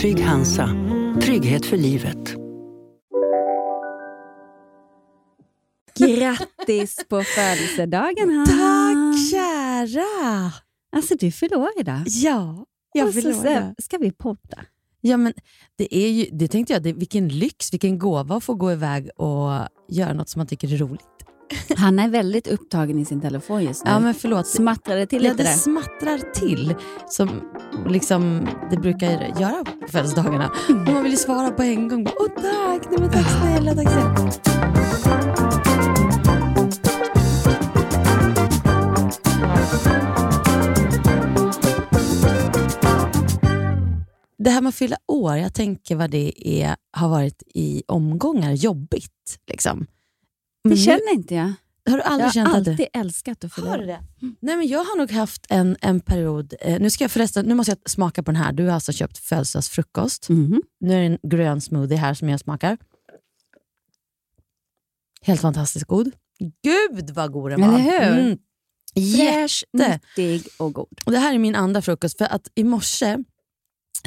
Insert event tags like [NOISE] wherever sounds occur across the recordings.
Trygg Hansa. Trygghet för livet. Grattis på födelsedagen Hanna! Tack kära! Alltså du fyller år idag. Ja, jag Och så fyller år idag. sen ska vi podda. Ja, men det, är ju, det tänkte jag, det, vilken lyx, vilken gåva att få gå iväg och göra något som man tycker är roligt. Han är väldigt upptagen i sin telefon just nu. Ja, men förlåt. Smattrade det till Ja, lite det där? smattrar till som liksom det brukar göra på födelsedagarna. Och man vill ju svara på en gång. Bara, Åh tack, nej, men tack snälla, tack snälla. Det här med att fylla år, jag tänker vad det är, har varit i omgångar jobbigt. Liksom. Det Men nu- känner inte jag. har du aldrig Jag känt har att det... alltid älskat att fylla Har du det? Nej, men jag har nog haft en, en period, eh, nu ska jag förresten, nu måste jag smaka på den här. Du har alltså köpt födelsedagsfrukost. Mhm. Nu är det en grön smoothie här som jag smakar. Helt fantastiskt god. Gud vad god den var! Eller hur? Mm. Fräsch, nyttig och god. Och det här är min andra frukost, för att i morse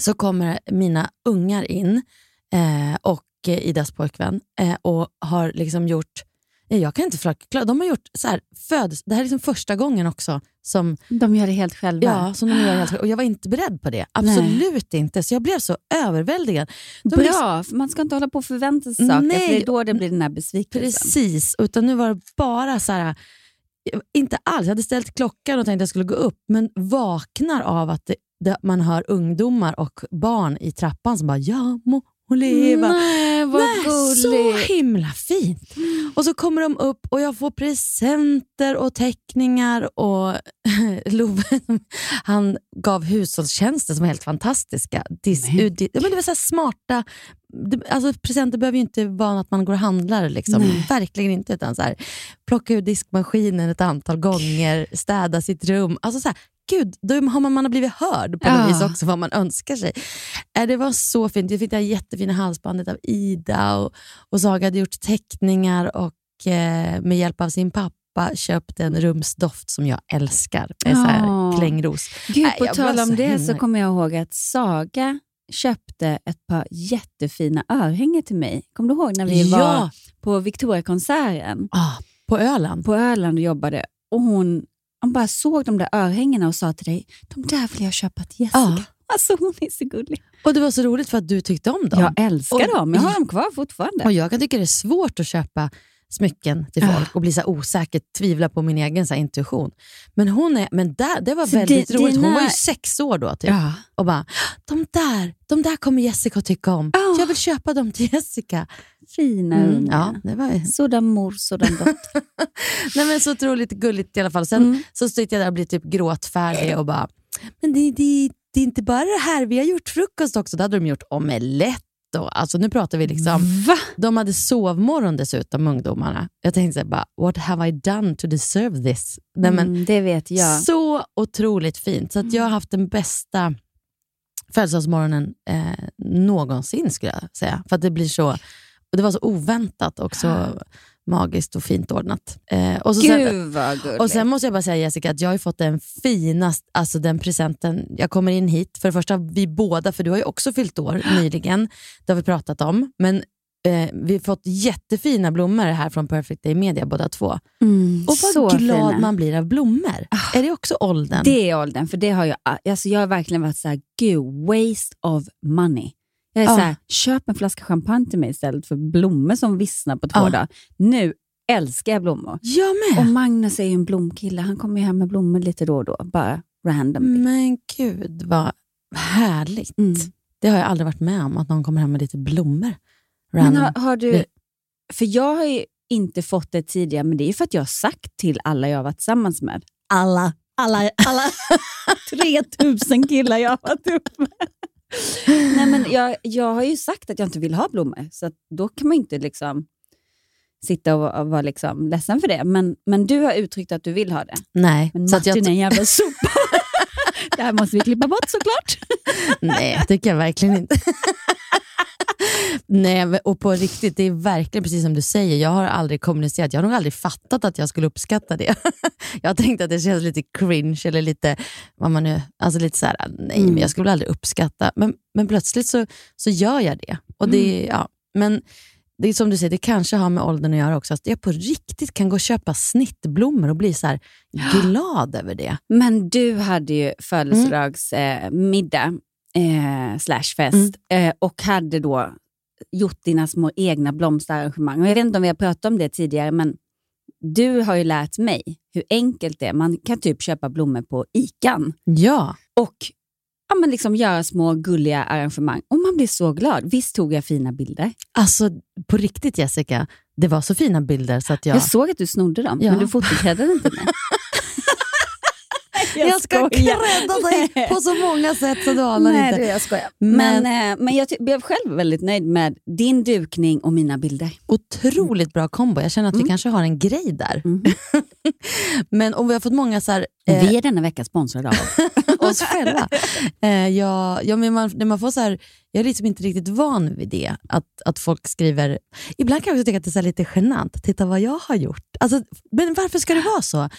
så kommer mina ungar in eh, och eh, Idas pojkvän eh, och har liksom gjort, jag kan inte förklara, de har gjort så här, föds, det här är liksom första gången också som, De gör det helt själva. ja, som de gör helt själva. och jag var inte beredd på det. Absolut inte, så jag blev så överväldigad. De Bra, för man ska inte hålla på och förvänta sig saker, Nej. för det är då det blir den här besvikelsen. Precis, utan nu var det bara så här, inte alls, jag hade ställt klockan och tänkte att jag skulle gå upp, men vaknar av att det, man hör ungdomar och barn i trappan som bara “ja må hon leva”. Nej, vad Nej, så gulligt. himla fint. Och så kommer de upp och jag får presenter och teckningar och [LAUGHS] Love han gav hushållstjänster som var helt fantastiska. Dis, Men. ja, men det var så smarta, det, alltså presenter behöver ju inte vara att man går och handlar. Liksom. Nej. Verkligen inte. Utan så här, plocka ur diskmaskinen ett antal gånger, städa sitt rum. Alltså så här, Gud, då har man, man har blivit hörd på något Ja. vis också, vad man önskar sig. Äh, Det var så fint. Jag fick det här jättefina halsbandet av Ida och, och Saga hade gjort teckningar och eh, med hjälp av sin pappa köpt en rumsdoft som jag älskar. En så här Ja. klingros. Gud, Nej, på jag var tal om det himla- så kommer jag ihåg att Saga köpte ett par jättefina örhängen till mig. Kommer du ihåg när vi var Ja, på Victoriakonserten ah, på Öland. på Öland och jobbade? Och hon, hon bara såg de där örhängena och sa till dig, de där vill jag köpa till Jessica. Ja. Alltså hon är så gullig. Och det var så roligt för att du tyckte om dem. Jag älskar Och- dem, jag har dem kvar fortfarande. Och jag kan tycka det är svårt att köpa smycken till Ja. folk och bli så osäker, tvivla på min egen så intuition. Men hon är, men där, det var Så väldigt di- roligt. Hon dina- var ju sex år då typ. Ja. och bara, de där, de där kommer Jessica att tycka om. Ja. Jag vill köpa dem till Jessica. Fina Mm, ungar. ja, det var, Sådan mor, sådan dotter. [LAUGHS] nej, men så otroligt gulligt i alla fall. Sen Mm. så sitter jag där och blir typ gråtfärdig och bara, men det, det, det är inte bara det här, vi har gjort frukost också. Då hade de gjort omelett. Och, alltså nu pratar vi liksom, Va? de hade sovmorgon dessutom, ungdomarna. Jag tänkte så här, bara, what have I done to deserve this? Nej, men, Mm, det vet jag. Så otroligt fint. Så att jag har haft den bästa födelsedagsmorgonen eh, någonsin skulle jag säga. För att det blir så, det var så oväntat och så magiskt och fint ordnat. Eh, och, så sen, Gud vad gulligt. och sen måste jag bara säga Jessica, att jag har fått den finaste, alltså den presenten. Jag kommer in hit, för det första vi båda, för du har ju också fyllt år [GASPS] nyligen, det har vi pratat om. Men eh, vi har fått jättefina blommor här från Perfect Day Media båda två. Mm, Och så vad glad fina. man blir av blommor. Är det också åldern? Det är åldern, för det har jag, alltså jag har verkligen varit så här, gud, waste of money. Jag är Ja. så här, köp en flaska champagne till mig istället för blommor som vissnar på två Ja. dagar. Nu älskar jag blommor. Jag Och med. Magnus är ju en blomkille, han kommer ju hem med blommor lite då och då, bara randomly. Men gud vad härligt. Mm. Det har jag aldrig varit med om, att någon kommer hem med lite blommor. Men Random. har, har du, Det- för jag har ju inte fått det tidigare, men det är ju för att jag har sagt till alla jag har varit tillsammans med, alla, alla, alla [LAUGHS] 3000 killar jag har varit upp med. [LAUGHS] Nej, men jag, jag har ju sagt att jag inte vill ha blommor, så då kan man inte liksom sitta och, och vara liksom ledsen för det. Men, men du har uttryckt att du vill ha det. Nej. Men så jag, är en jävla [LAUGHS] sopa. det här måste vi klippa bort såklart. nej, det tycker jag verkligen inte. [LAUGHS] Nej, och på riktigt, det är verkligen precis som du säger. Jag har aldrig kommunicerat, jag har nog aldrig fattat att jag skulle uppskatta det. [LAUGHS] jag har tänkt att det känns lite cringe eller lite, vad man nu, alltså lite så här, nej, men jag skulle väl aldrig uppskatta. Men, men plötsligt så, så gör jag det. Och det ja, men det är som du säger, det kanske har med åldern att göra också. Att jag på riktigt kan gå och köpa snittblommor och bli så här glad över det. Men du hade ju födelsedagsmiddag eh, slash fest eh, och hade då gjort dina små egna blomsterarrangemang. Och jag vet inte om vi har pratat om det tidigare, men du har ju lärt mig hur enkelt det är. Man kan typ köpa blommor på ICAn Ja, och ja, men liksom göra små gulliga arrangemang. Och man blir så glad. Visst tog jag fina bilder? alltså på riktigt Jessica, det var så fina bilder så att jag... Jag såg att du snodde dem, Ja. men du fotokräddade inte [LAUGHS] mig. Jag, ska skojar. credda dig på så många sätt så du anar Nej, inte. du, jag skojar. Men- Men, eh, men jag blev själv väldigt nöjd med din dukning och mina bilder. Otroligt bra kombo. Jag känner att vi Mm. kanske har en grej där. Mm. [LAUGHS] Men om vi har fått många så här, Vi är denna vecka sponsrade av [LAUGHS] oss själva. Eh, jag, ja, men man, när man får så här, jag är liksom inte riktigt van vid det. Att, att folk skriver... Ibland kan jag också tycka att det är så här lite genant. Titta vad jag har gjort. Alltså, men varför ska det vara så?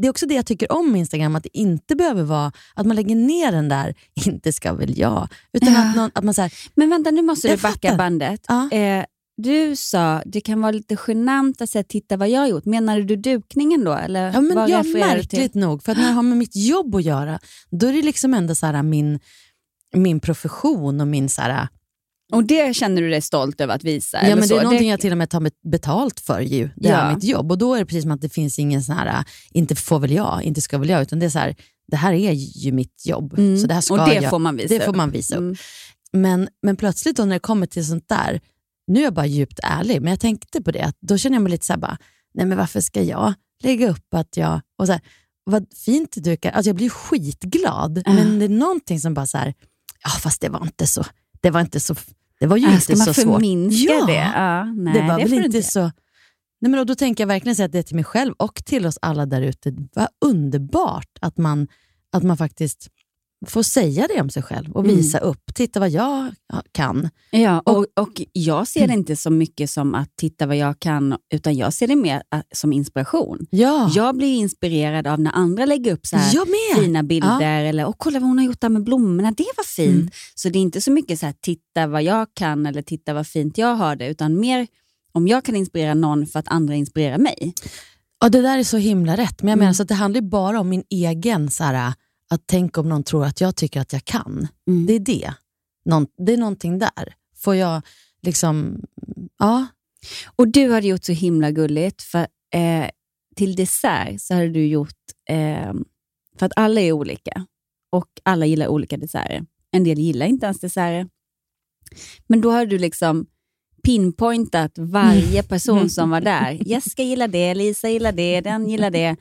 Det är också det jag tycker om med Instagram. Att det inte behöver vara att man lägger ner den där, inte ska väl jag. Utan Ja. att, någon, att man säger, Men vänta, nu måste du backa fattar. bandet. Ja. Eh, du sa det kan vara lite genant att säga titta vad jag har gjort. Menar du dukningen då? Eller Ja, men ja, märkligt nog. För att när det har med mitt jobb att göra, då är det liksom ändå så här, min, min profession och min... Så här, Och det känner du dig stolt över att visa? ja, men det så? är någonting jag till och med tar bet- betalt för ju. Det Ja. är mitt jobb. Och då är det precis som att det finns ingen sån här, inte får väl jag, inte ska väl jag, utan det är så här, det här är ju mitt jobb. Mm. Så det här ska och det jag, får man visa det får upp. man visa upp. Mm. Men, men plötsligt då när det kommer till sånt där, nu är jag bara djupt ärlig, men jag tänkte på det, att då känner jag mig lite så här bara, nej men varför ska jag lägga upp att jag, och så här, vad fint du kan, alltså jag blir skitglad, Ja. men det är någonting som bara så här, ja fast det var inte så, det var inte så, det var ju Ah, inte ska man så svårt. förminska Ja, det? Ja, nej, det var får väl inte så... Nej, men då, tänker jag verkligen säga att det till mig själv och till oss alla där ute. Vad underbart att man, att man faktiskt får säga det om sig själv och Mm. visa upp. Titta vad jag kan. Ja, och, och jag ser det inte så mycket som att titta vad jag kan, utan jag ser det mer äh, som inspiration. Ja, Jag blir inspirerad av när andra lägger upp så fina bilder eller Åh, kolla vad hon har gjort där med blommorna, det var fint. Mm. Så det är inte så mycket så här, titta vad jag kan eller titta vad fint jag har det, utan mer om jag kan inspirera någon för att andra inspirerar mig. Ja, det där är så himla rätt. Men jag Mm. menar så att det handlar bara om min egen, så här, att tänka om någon tror att jag tycker att jag kan. Det är det. Någon, det är någonting där. Får jag liksom, ja. Och du hade gjort så himla gulligt, för eh, till dessert så hade du gjort, eh, för att alla är olika och alla gillar olika desserter. En del gillar inte ens desserter. Men då har du liksom pinpointat varje person som var där. Jessica gillar det, Lisa gillar det, den gillar det.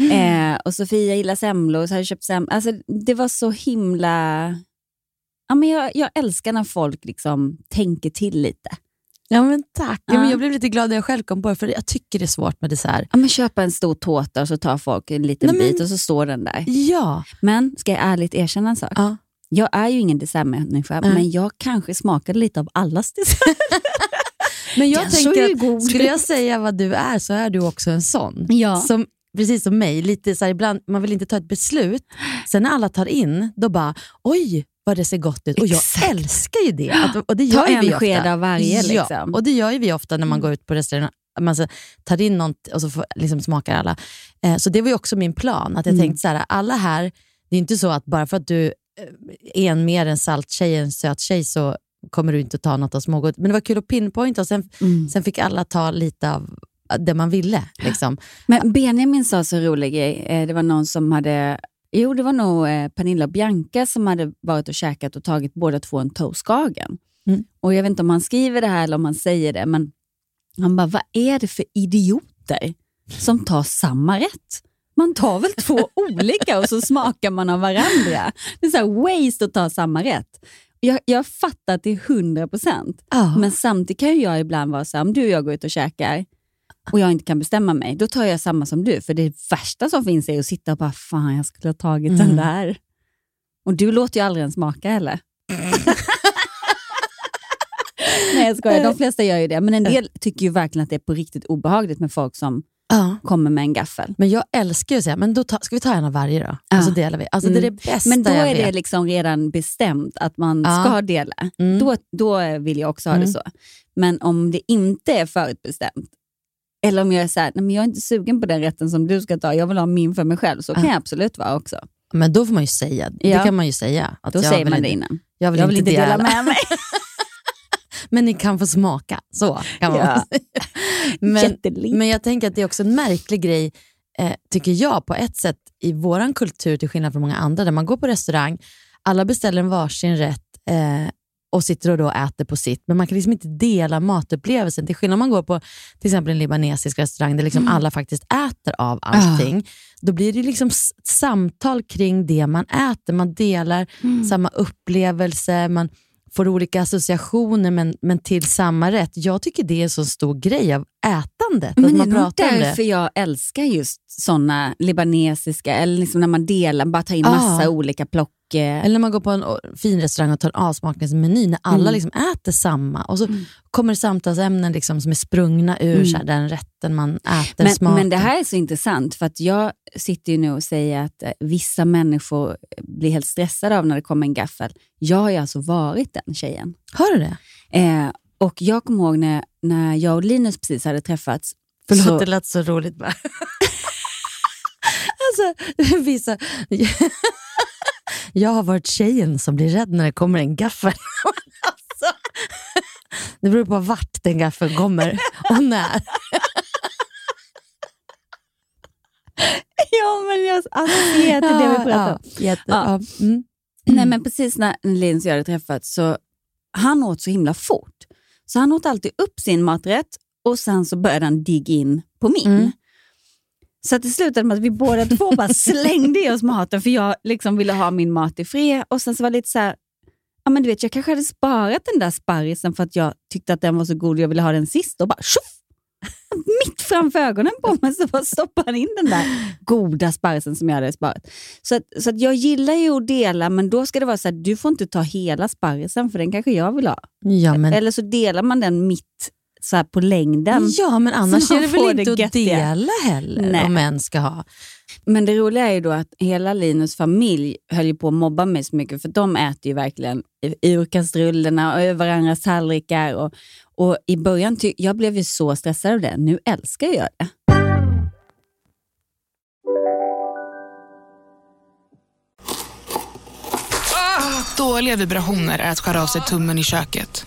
Eh, och Sofia gillar semlor, så hade jag köpt semlor. Alltså, det var så himla... Ja, men jag, jag älskar när folk liksom tänker till lite. Ja men tack. Ja. Men jag blev lite glad när jag själv kom på det, för jag tycker det är svårt med dessert. Ja, men köpa en stor tårta och så tar folk en liten Nej, men- bit och så står den där. Ja. Men ska jag ärligt erkänna en sak? ja. Jag är ju ingen dessertmänniska, Nej. men jag kanske smakade lite av allas dessert. [LAUGHS] Men jag Den tänker att skulle jag säga vad du är så är du också en sån. Ja. Som, precis som mig, lite så här, ibland, man vill inte ta ett beslut. Sen när alla tar in, då bara oj vad det ser gott ut. Och jag Exakt. älskar ju det. Att, och det Ta gör ju vi en sked ofta. av varje. Ja, Liksom. och det gör ju vi ofta när man går ut på restaurang. Man så, tar in något och så får, liksom smakar alla. Eh, så det var ju också min plan. Att jag Mm. tänkte så här, alla här, det är inte så att bara för att du eh, är en mer en salt tjej, en söt tjej så kommer du inte ta något av smågodis. Men det var kul att pinpointa och sen, Mm. sen fick alla ta lite av det man ville. Liksom. Men Benjamin sa så rolig grej. Eh, Det var någon som hade, jo det var nog eh, Pernilla och Bianca som hade varit och käkat och tagit båda två en toastskagen. Mm. Och jag vet inte om han skriver det här eller om han säger det, men han bara, vad är det för idioter som tar samma rätt? Man tar väl två [LAUGHS] olika och så smakar man av varandra. Det är så här waste att ta samma rätt. jag, jag fattar till 100 procent. Men samtidigt kan jag ibland vara så här, om du och jag går ut och käkar och jag inte kan bestämma mig, då tar jag samma som du. För det värsta som finns är att sitta och bara, fan jag skulle ha tagit Mm. den där. Och du låter ju aldrig ens smaka heller. [LAUGHS] Nej jag skojar, de flesta gör ju det. Men en del tycker ju verkligen att det är på riktigt obehagligt med folk som Ja. kommer med en gaffel. Men jag älskar ju att säga, men då ta, ska vi ta en av varje då? Ja. Och så delar vi. Alltså, Det är det bästa Men då jag är det vet. liksom redan bestämt att man Ja. ska dela. Mm. Då, då vill jag också ha Mm. det så. Men om det inte är förutbestämt, eller om jag är så här, nej men jag är inte sugen på den rätten som du ska ta, jag vill ha min för mig själv, så kan Ja. jag absolut vara också. Men då får man ju säga. Det Ja. kan man ju säga. Att Då jag säger man det innan. Jag vill, Jag vill inte inte dela dela. med mig. [LAUGHS] Men ni kan få smaka. Så kan man Ja. [LAUGHS] Men, men jag tänker att det är också en märklig grej, eh, tycker jag, på ett sätt i vår kultur till skillnad från många andra, där man går på restaurang, alla beställer en varsin rätt eh, och sitter och då äter på sitt, men man kan liksom inte dela matupplevelsen. Till skillnad om man går på till exempel en libanesisk restaurang där liksom alla faktiskt äter av allting, då blir det liksom samtal kring det man äter. Man delar samma upplevelse, man får olika associationer men, men till samma rätt. Jag tycker det är en så stor grej av ätandet, Men att är man pratar om därför det. jag älskar just såna libanesiska, eller liksom när man delar, bara tar in Ah. massa olika plock. Eller när man går på en fin restaurang och tar en avsmakningsmeny, när alla Mm. liksom äter samma. Och så kommer det samtalsämnen liksom som är sprungna ur Mm. här, den rätten man äter, Men, smaken. men det här är så intressant, för att jag sitter ju nu och säger att eh, vissa människor blir helt stressade av när det kommer en gaffel. Jag har ju alltså varit den tjejen. Har du det? Eh, och jag kommer ihåg när, när jag och Linus precis hade träffats. Förlåt, så, det lät så roligt bara. [LAUGHS] alltså, [LAUGHS] vissa... jag har varit tjejen som blir rädd när det kommer en gaffel. [LAUGHS] alltså, det beror på vart den gaffeln kommer och när. [LAUGHS] ja, men jag associerar till det vi pratar om. Ja, jätte, Ja. ja. Mm. Nej, men precis när Linus och jag hade träffats så han åt så himla fort. Så han åt alltid upp sin maträtt och sen så började han digga in på min. Mm. Så att det slutade med att vi båda två bara [LAUGHS] slängde i oss maten för jag liksom ville ha min mat i fred. Och sen så var det lite så här, ja men du vet jag kanske hade sparat den där sparrisen för att jag tyckte att den var så god och jag ville ha den sist och bara tjoff! Mitt framför ögonen på mig så bara stoppade han in den där goda sparrisen som jag hade sparat. Så, att, så att jag gillar ju att dela, men då ska det vara så här, du får inte ta hela sparrisen för den kanske jag vill ha. Ja, men, Eller så delar man den mitt så här på längden. ja, men annars är det väl det inte att göttiga. dela heller Nej. om en ska ha. Men det roliga är ju då att hela Linus familj höll ju på att mobba mig så mycket för de äter ju verkligen ur kastrullerna och över varandras tallrikar. Och, och i början ty- jag blev ju så stressad av det. Nu älskar jag det. Dåliga vibrationer är att skära av sig tummen i köket.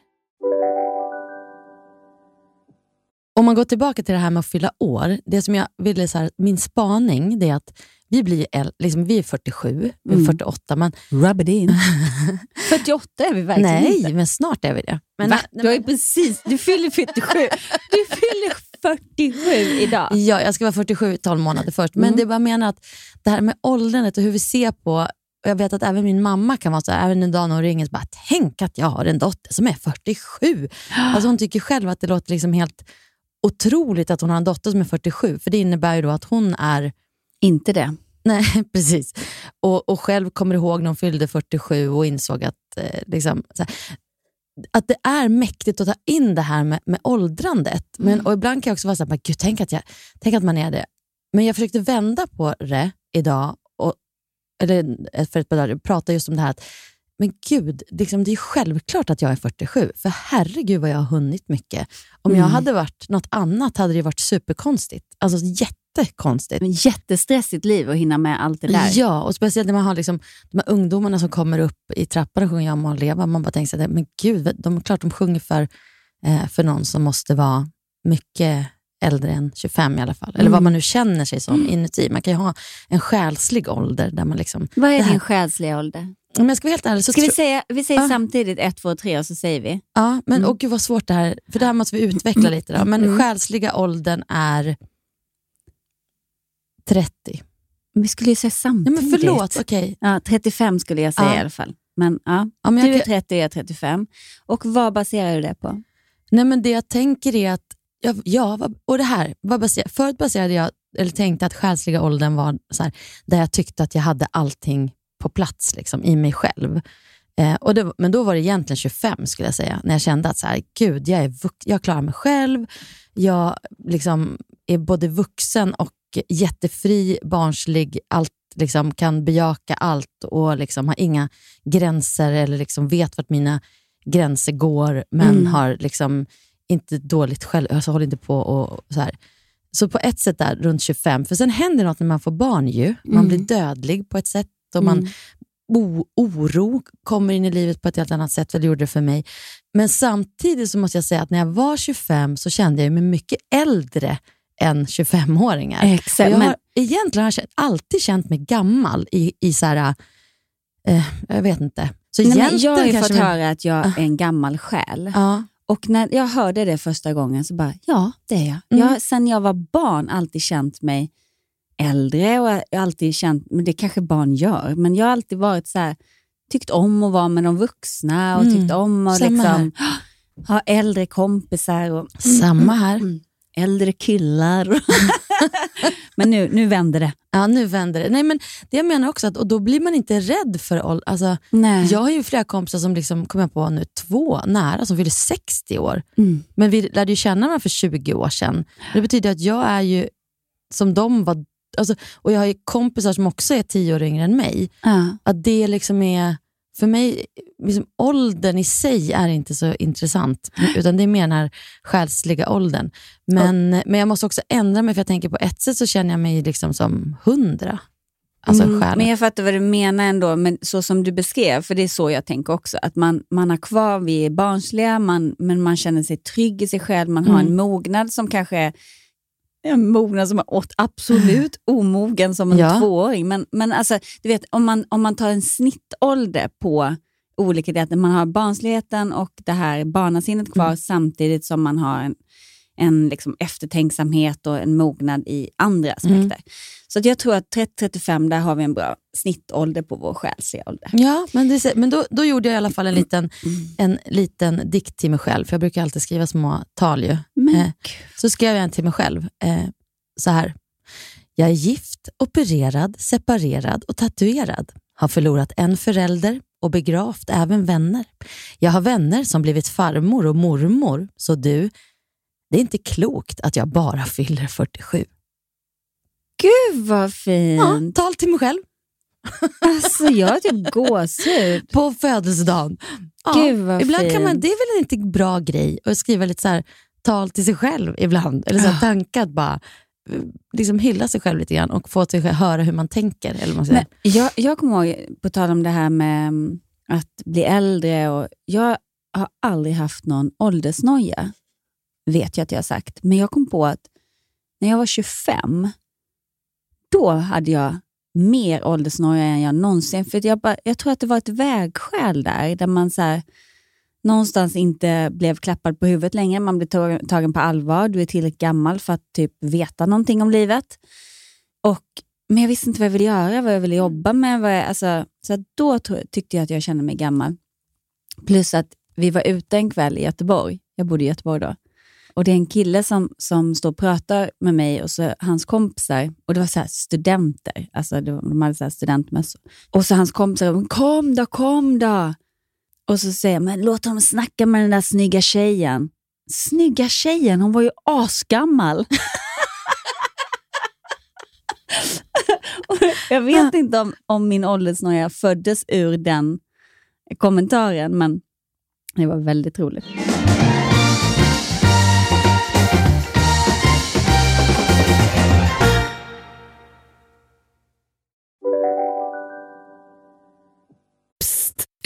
Om man går tillbaka till det här med att fylla år, det som jag ville, så här, min spaning det är att vi, blir äl- liksom, vi är 47, vi är Mm. 48, men Rub it in. [LAUGHS] 48 är vi verkligen nej, inte. men snart är vi det. Men, Va? Du, har ju precis, du fyller 47. Du fyller 47 idag. [LAUGHS] Ja, jag ska vara 47 12 månader först. Men Mm. det är bara menar att det här med åldrandet och hur vi ser på, och jag vet att även min mamma kan vara så här, även en dag när hon ringer, så bara, tänk att jag har en dotter som är 47. [GASPS] Alltså hon tycker själv att det låter liksom helt otroligt att hon har en dotter som är 47, för det innebär ju då att hon är Inte det. Nej, [LAUGHS] precis. Och, och själv kommer ihåg när hon fyllde 47 och insåg att eh, liksom, här, att det är mäktigt att ta in det här med, med åldrandet. Men, och ibland kan jag också vara så här, Gud, tänk, att jag, tänk att man är det. Men jag försökte vända på det idag, och, eller för ett par dagar, prata just om det här att men gud, liksom, det är självklart att jag är 47, för herregud vad jag har hunnit mycket. Om jag Mm. hade varit något annat hade det varit superkonstigt. Alltså jättekonstigt. Men Jättestressigt liv att hinna med allt det där. Ja, och speciellt när man har liksom, de här ungdomarna som kommer upp i trappan och sjunger Jag må leva. Man bara tänker sig, men gud, de är klart de sjunger för, eh, för någon som måste vara mycket äldre än 25 i alla fall. Eller Mm. vad man nu känner sig som inuti. Man kan ju ha en själslig ålder där man liksom... Vad är här- din själsliga ålder? Om jag ska vara helt ärlig så Ska vi säga, vi säger Ja. samtidigt ett, två, tre och så säger vi. Ja, men Mm. åh gud vad svårt det här För det här måste vi utveckla lite. Då. Men Mm. själsliga åldern är 30. Vi skulle ju säga samtidigt. men förlåt, okej. Ja, 35 skulle jag säga Ja. i alla fall. Men, ja. Ja, men Du jag är kan- 30 och jag är 35. Och vad baserar du det på? Nej, men det jag tänker är att, ja, ja och det här, vad baser, förut baserade jag, eller tänkte att själsliga åldern var så här, där jag tyckte att jag hade allting på plats liksom, i mig själv. Eh, och det, men då var det egentligen 25 skulle jag säga, när jag kände att så här, gud, jag, är jag klarar mig själv, jag liksom är både vuxen och jättefri, barnslig, allt, liksom, kan bejaka allt och liksom, har inga gränser eller liksom, vet vart mina gränser går, men Mm. har liksom inte dåligt själv, alltså håller inte på och så här. Så på ett sätt där runt 25, för sen händer något när man får barn ju. Man Mm. blir dödlig på ett sätt och man, Mm. o, oro kommer in i livet på ett helt annat sätt, vad det gjorde det för mig. Men samtidigt så måste jag säga att när jag var 25 så kände jag mig mycket äldre än 25-åringar. Och Exakt. jag Men, har egentligen har jag alltid känt mig gammal i, i så här, eh, jag vet inte. Så nej, men jag har ju fått min- höra att jag Ah. är en gammal själ. Ja, Och när jag hörde det första gången så bara, ja det är jag. Mm. Jag sen jag var barn alltid känt mig äldre och jag har alltid känt, men det kanske barn gör, men jag har alltid varit så här, tyckt om att vara med de vuxna och Mm. tyckt om att liksom, [GASPS] ha äldre kompisar och samma här. Mm. äldre killar. [LAUGHS] men nu, nu vänder det. Ja, nu vänder det. Nej, men det jag menar också, att, och då blir man inte rädd för ålder. Alltså, Nej. jag har ju flera kompisar som, liksom, kommer jag på nu, två nära, som fyller 60 år. Mm. Men vi lärde ju känna varandra för 20 år sedan. Det betyder att jag är ju som de var, alltså, och jag har ju kompisar som också är 10 år yngre än mig. Ja. Att det liksom är, för mig, liksom, åldern i sig är inte så intressant, utan det är mer den här själsliga åldern. Men, men jag måste också ändra mig, för jag tänker på ett sätt så känner jag mig liksom som hundra. Alltså Mm, men jag fattar vad du menar ändå, men så som du beskrev, för det är så jag tänker också, att man, man har kvar, vi är barnsliga, man, men man känner sig trygg i sig själv, man har Mm. en mognad som kanske är en mognad som är åt absolut [SIGHS] omogen som en Ja. tvååring. Men, men alltså, du vet, om man, om man tar en snittålder på olika delar, att man har barnsligheten och det här barnasinnet kvar Mm. samtidigt som man har en, en liksom eftertänksamhet och en mognad i andra aspekter. Mm. Så jag tror att 30-35, där har vi en bra snittålder på vår själsliga ålder. Ja, men, det, men då, då gjorde jag i alla fall en Mm. liten, en liten dikt till mig själv, för jag brukar alltid skriva små tal ju. Eh, Så skrev jag en till mig själv, eh, så här. Jag är gift, opererad, separerad och tatuerad. Har förlorat en förälder och begravt även vänner. Jag har vänner som blivit farmor och mormor, så du, det är inte klokt att jag bara fyller 47. Gud vad Ja, fint! tal till mig själv Alltså jag har typ gåshud. på födelsedagen. Ja, Gud vad ibland fint. kan man, det är väl en inte bra grej att skriva lite så här, tal till sig själv ibland. Eller så här, Ja. tankar att bara eh, liksom hylla sig själv lite grann och få sig själv höra hur man tänker. Eller man säger. Men jag, jag kommer ihåg, på tal om det här med mm, att bli äldre, och jag har aldrig haft någon åldersnoja, vet jag att jag har sagt. Men jag kom på att när jag var 25, då hade jag mer åldersnoja än jag någonsin. För jag, bara, jag tror att det var ett vägskäl där, där man så här, någonstans inte blev klappad på huvudet längre. Man blev tag- tagen på allvar. Du är tillräckligt gammal för att typ veta någonting om livet. Och, men jag visste inte vad jag ville göra, vad jag ville jobba med. Vad jag, alltså, så då tyckte jag att jag kände mig gammal. Plus att vi var ute en kväll i Göteborg. Jag bodde i Göteborg då. Och Det är en kille som, som står och pratar med mig och så hans kompisar. Och Det var så här studenter. Alltså det var, de hade så här studentmössor. Och så hans kompisar, "Men kom då, kom då. Och så säger jag, men låt dem snacka med den där snygga tjejen. Snygga tjejen? Hon var ju asgammal. [LAUGHS] jag vet inte om, om min åldersnoja föddes ur den kommentaren, men det var väldigt roligt.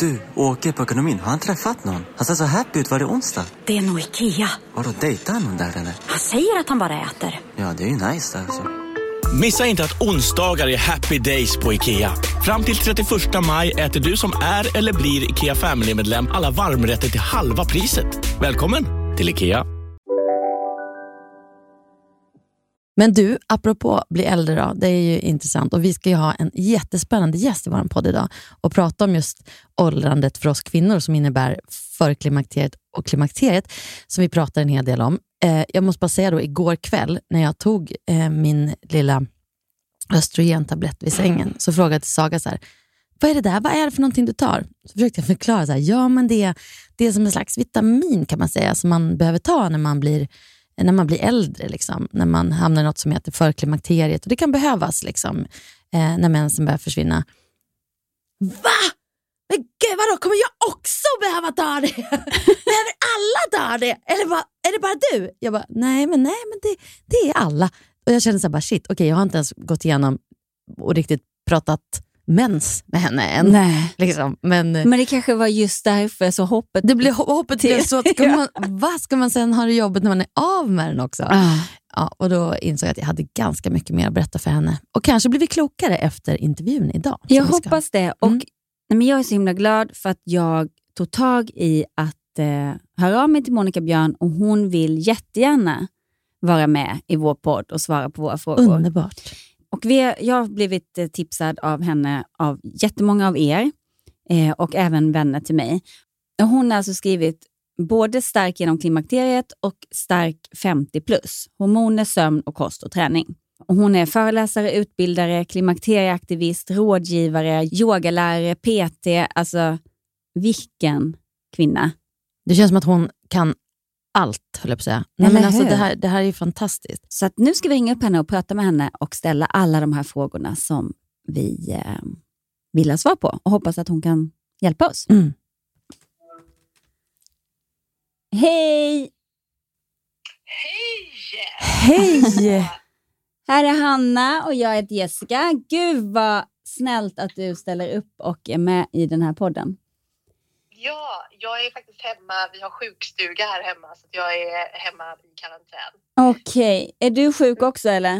Du, åker på ekonomin. Har han träffat någon? Han ser så happy ut. Var det onsdag? Det är nog Ikea. Har du dejtat någon där eller? Han säger att han bara äter. Ja, det är ju nice alltså. Missa inte att onsdagar är happy days på IKEA. Fram till 31 maj äter du som är eller blir IKEA Family-medlem alla varmrätter till halva priset. Välkommen till IKEA. Men du, apropå bli äldre då, det är ju intressant och vi ska ju ha en jättespännande gäst i vår podd idag och prata om just åldrandet för oss kvinnor som innebär förklimakteriet och klimakteriet som vi pratar en hel del om. Eh, jag måste bara säga då, igår kväll när jag tog eh, min lilla östrogentablett vid sängen så frågade jag Saga så här, vad är det där? Vad är det för någonting du tar? Så försökte jag förklara, så här, ja men det, det är som en slags vitamin kan man säga som man behöver ta när man blir när man blir äldre, liksom, när man hamnar i något som heter förklimakteriet. Och det kan behövas liksom, eh, när mensen börjar försvinna. Va? Men gud, vadå, kommer jag också behöva ta det? [LAUGHS] Behöver alla ta det? Eller bara, är det bara du? Jag bara, nej men, nej, men det, det är alla. Och Jag kände så här, bara, shit, okej, okay, jag har inte ens gått igenom och riktigt pratat mens med henne än. Nej. Liksom. Men, Men det kanske var just därför så hoppet... det blev, hoppet blev så att [LAUGHS] ska man, vad ska man sen ha det jobbigt när man är av med den också? Ah. Ja, och Då insåg jag att jag hade ganska mycket mer att berätta för henne. Och kanske blir vi klokare efter intervjun idag. Jag hoppas det. Och, nej, men jag är så himla glad för att jag tog tag i att eh, höra av mig till Monica Björn och hon vill jättegärna vara med i vår podd och svara på våra frågor. Underbart. Och vi, jag har blivit eh, tipsad av henne av jättemånga av er eh, och även vänner till mig. Och hon har alltså skrivit både stark genom klimakteriet och stark 50 plus. Hormoner, sömn och kost och träning. Och hon är föreläsare, utbildare, klimakterieaktivist, rådgivare, yogalärare, PT. Alltså vilken kvinna. Det känns som att hon kan allt, höll jag på att säga. Nej, men alltså, det, här, det här är ju fantastiskt. Så att nu ska vi ringa upp henne och prata med henne och ställa alla de här frågorna som vi eh, vill ha svar på och hoppas att hon kan hjälpa oss. Mm. Hej! Hej! Här är Hanna och jag heter Jessica. Gud vad snällt att du ställer upp och är med i den här podden. Ja, jag är faktiskt hemma. Vi har sjukstuga här hemma så jag är hemma i karantän. Okej, är du sjuk också eller?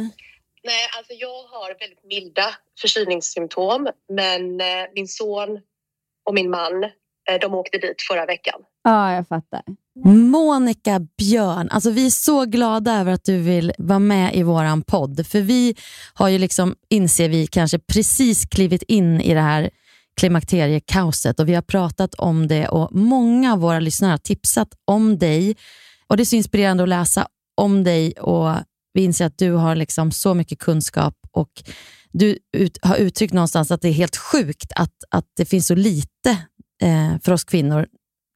Nej, alltså jag har väldigt milda förkylningssymptom men eh, min son och min man eh, de åkte dit förra veckan. Ja, jag fattar. Monica Björn, alltså vi är så glada över att du vill vara med i våran podd. För vi har ju liksom, inser vi, kanske precis klivit in i det här klimakteriekaoset och vi har pratat om det och många av våra lyssnare har tipsat om dig. Och Det är så inspirerande att läsa om dig och vi inser att du har liksom så mycket kunskap och du ut, har uttryckt någonstans att det är helt sjukt att, att det finns så lite eh, för oss kvinnor.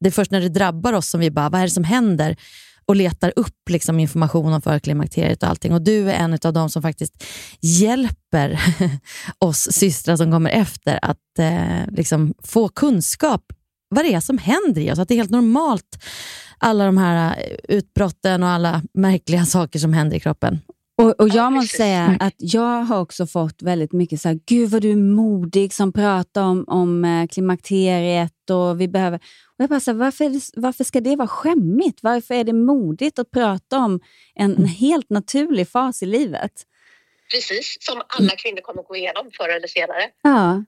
Det är först när det drabbar oss som vi bara, vad är det som händer? Och letar upp liksom information om förklimakteriet och allting. Och du är en av de som faktiskt hjälper [LAUGHS] oss systrar som kommer efter att eh, liksom få kunskap vad det är som händer i oss. Att det är helt normalt, alla de här eh, utbrotten och alla märkliga saker som händer i kroppen. Och, och Jag måste säga att jag har också fått väldigt mycket så här, gud vad du är modig som pratar om, om eh, klimakteriet och vi behöver... Och jag bara så här, varför, varför ska det vara skämmigt? Varför är det modigt att prata om en, en helt naturlig fas i livet? Precis som alla kvinnor kommer gå igenom förr eller senare. Ja.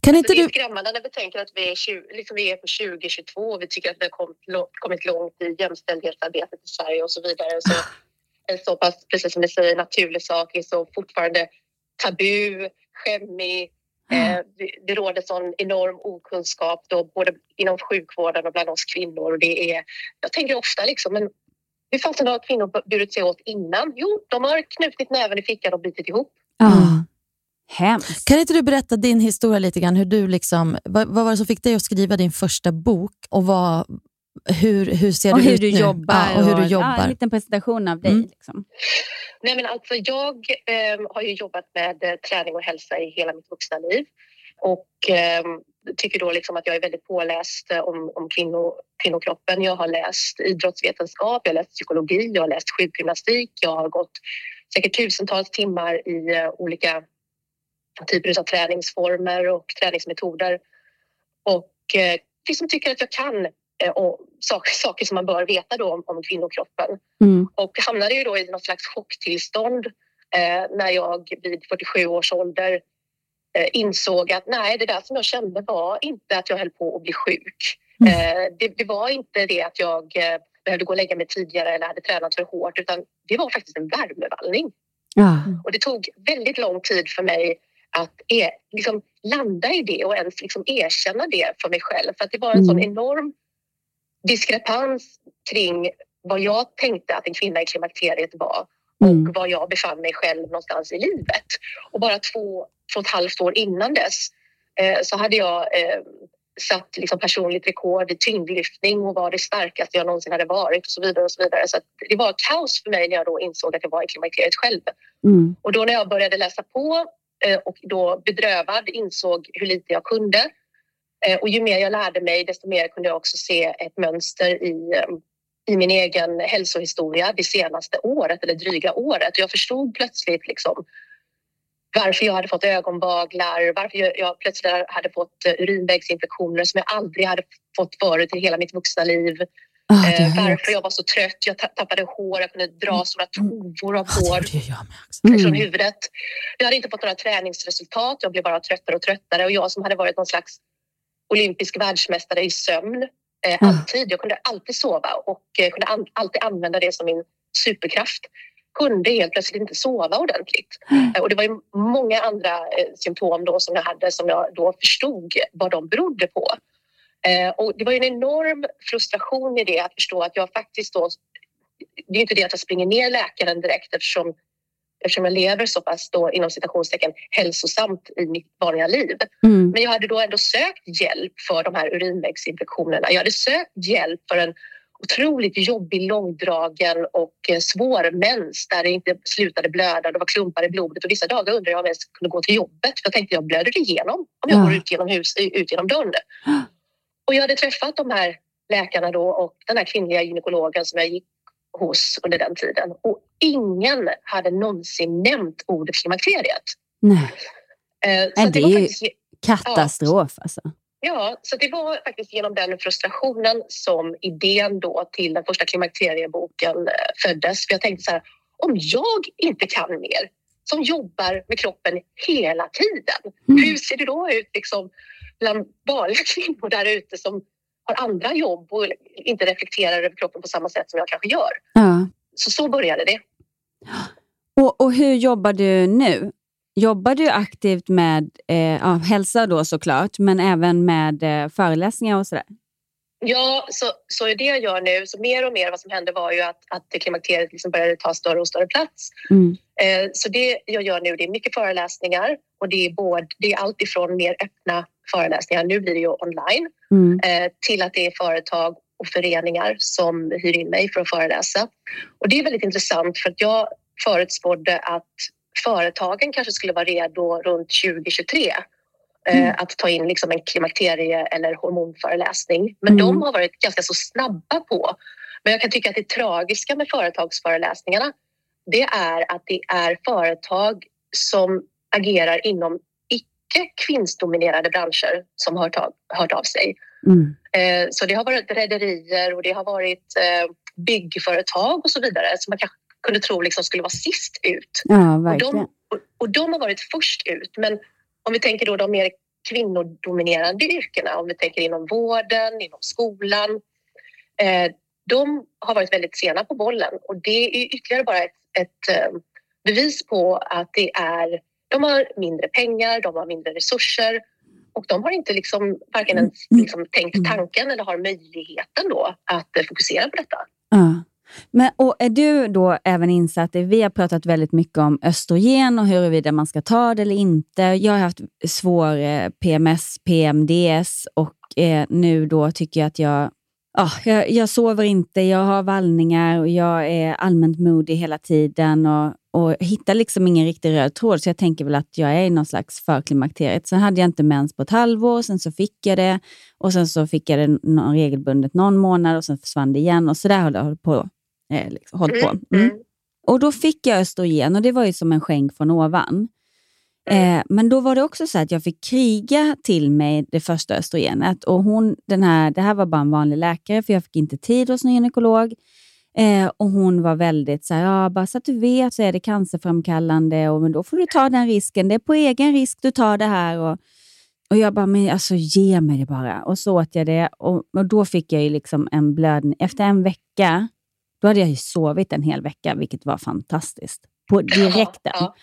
Kan inte det är du... skrämmande när vi tänker att vi är, 20, liksom vi är på 2022 och vi tycker att vi har kommit, kommit långt i jämställdhetsarbetet i Sverige och så vidare. Så [LAUGHS] en så pass, precis som ni säger, naturlig sak är så fortfarande tabu, skämmig. Eh, det, det råder sån enorm okunskap då, både inom sjukvården och bland oss kvinnor. Och det är, jag tänker ofta liksom, men hur fasen har kvinnor burit sig åt innan? Jo, de har knutit näven i fickan och bitit ihop. Ja. Hemskt. Kan inte du berätta din historia lite grann? Hur du liksom, vad, vad var det som fick dig att skriva din första bok och vad, hur, hur ser Och du hur ut du nu? jobbar. Ja, och hur du Ja, jobbar. en liten presentation av dig. Mm. Liksom. Nej, men alltså, jag eh, har ju jobbat med eh, träning och hälsa i hela mitt vuxna liv och eh, tycker då liksom att jag är väldigt påläst eh, om, om kvinno, kvinnokroppen. Jag har läst idrottsvetenskap, jag har läst psykologi, jag har läst sjukgymnastik, jag har gått säkert tusentals timmar i eh, olika typer av träningsformer och träningsmetoder och eh, liksom tycker att jag kan och saker, saker som man bör veta då om, om kvinnokroppen. Mm. Och hamnade ju då i något slags chocktillstånd eh, när jag vid 47 års ålder eh, insåg att nej, det där som jag kände var inte att jag höll på att bli sjuk. Eh, det, det var inte det att jag eh, behövde gå och lägga mig tidigare eller hade tränat för hårt utan det var faktiskt en värmevallning. Ja. Och det tog väldigt lång tid för mig att e- liksom landa i det och ens liksom erkänna det för mig själv. För att det var en sån enorm diskrepans kring vad jag tänkte att en kvinna i klimakteriet var och var jag befann mig själv någonstans i livet. Och bara två, två och ett halvt år innan dess eh, så hade jag eh, satt liksom personligt rekord i tyngdlyftning och var det starkaste jag någonsin hade varit och så vidare. och så vidare. Så det var kaos för mig när jag då insåg att jag var i klimakteriet själv. Mm. Och då när jag började läsa på eh, och då bedrövad insåg hur lite jag kunde. Eh, Och ju mer jag lärde mig desto mer kunde jag också se ett mönster i, i min egen hälsohistoria det senaste året eller dryga året. Jag förstod plötsligt liksom varför jag hade fått ögonvaglar, varför jag, jag plötsligt hade fått eh, urinvägsinfektioner som jag aldrig hade fått förut i hela mitt vuxna liv. Ah, Eh, jag varför jag var så trött, jag ta- tappade hår, jag kunde dra stora tovor av hår Mm. från huvudet. Jag hade inte fått några träningsresultat, jag blev bara tröttare och tröttare och jag som hade varit någon slags olympisk världsmästare i sömn eh, alltid. Jag kunde alltid sova och eh, kunde an- alltid använda det som min superkraft. Kunde helt plötsligt inte sova ordentligt. Eh, och det var ju många andra eh, symptom då som jag hade som jag då förstod vad de berodde på. Eh, och det var ju en enorm frustration i det att förstå att jag faktiskt då det är inte det att jag springer ner läkaren direkt eftersom, eftersom jag lever så pass då, inom citationstecken hälsosamt i mitt vanliga liv. Mm. Men jag hade då ändå sökt hjälp för de här urinvägsinfektionerna. Jag hade sökt hjälp för en otroligt jobbig, långdragen och eh, svår mens där det inte slutade blöda. Det var klumpar i blodet och vissa dagar undrade jag om jag ens kunde gå till jobbet. För jag tänkte jag blöder igenom om jag Ja. går ut genom, hus, ut genom dörren. [GASPS] Och jag hade träffat de här läkarna då och den här kvinnliga gynekologen som jag gick hos under den tiden. Och ingen hade någonsin nämnt ordet klimakteriet. Nej. Eh, så Nej, det var är ju katastrof alltså. Ja, så det var faktiskt genom den frustrationen som idén då till den första klimakterieboken eh, föddes. För jag tänkte så här, om jag inte kan mer, som jobbar med kroppen hela tiden, hur ser det då ut liksom bland vanliga [LAUGHS] kvinnor där ute som har andra jobb och inte reflekterar över kroppen på samma sätt som jag kanske gör? Ja. Så så började det. Och, och hur jobbar du nu? Jobbar du aktivt med eh, ja, hälsa då såklart, men även med eh, föreläsningar och sådär? Ja, så, så det jag gör nu, så mer och mer vad som hände var ju att, att klimakteriet liksom började ta större och större plats. Mm. Eh, Så det jag gör nu det är mycket föreläsningar och det är, både, det är allt ifrån mer öppna föreläsningar, nu blir det ju online, Mm. eh, till att det är företag och föreningar som hyr in mig för att föreläsa. Och det är väldigt intressant för att jag förutspådde att företagen kanske skulle vara redo runt 2023 eh, att ta in liksom en klimakterie eller hormonföreläsning. Men Mm. de har varit ganska så snabba på. Men jag kan tycka att det tragiska med företagsföreläsningarna det är att det är företag som agerar inom icke kvinnsdominerade branscher som har hört av, hört av sig. Mm. Eh, Så det har varit rederier och det har varit eh, byggföretag och så vidare som man kanske kunde tro liksom skulle vara sist ut. Ja, Och de, och, och de har varit först ut. Men om vi tänker då de mer kvinnodominerade yrkena, om vi tänker inom vården, inom skolan, eh, de har varit väldigt sena på bollen och det är ytterligare bara ett, ett eh, bevis på att det är, de har mindre pengar, de har mindre resurser och de har inte liksom, varken ens liksom, tänkt tanken eller har möjligheten då att eh, fokusera på detta. Ja. Men, och är du då även insatt i, vi har pratat väldigt mycket om östrogen och huruvida man ska ta det eller inte. Jag har haft svår eh, PMS, PMDS och eh, nu då tycker jag att jag, ah, jag, jag sover inte, jag har vallningar och jag är allmänt moody hela tiden och, och hittar liksom ingen riktig röd tråd. Så jag tänker väl att jag är i någon slags förklimakteriet. Sen hade jag inte mens på ett halvår, sen så fick jag det och sen så fick jag det någon regelbundet någon månad och sen försvann det igen och så där har det hållit på eh, liksom, hållit på. Mm. Och då fick jag östrogen och det var ju som en skänk från ovan. Eh, men då var det också så att jag fick kriga till mig det första östrogenet. Och hon, den här, det här var bara en vanlig läkare för jag fick inte tid hos någon gynekolog. Eh, och hon var väldigt så här, ja, bara så att du vet så är det cancerframkallande och men då får du ta den risken. Det är på egen risk du tar det här. Och, och jag bara, men alltså ge mig det bara. Och så åt jag det och, och då fick jag ju liksom en blödning. Efter en vecka då hade jag ju sovit en hel vecka, vilket var fantastiskt. På direkten. Ja,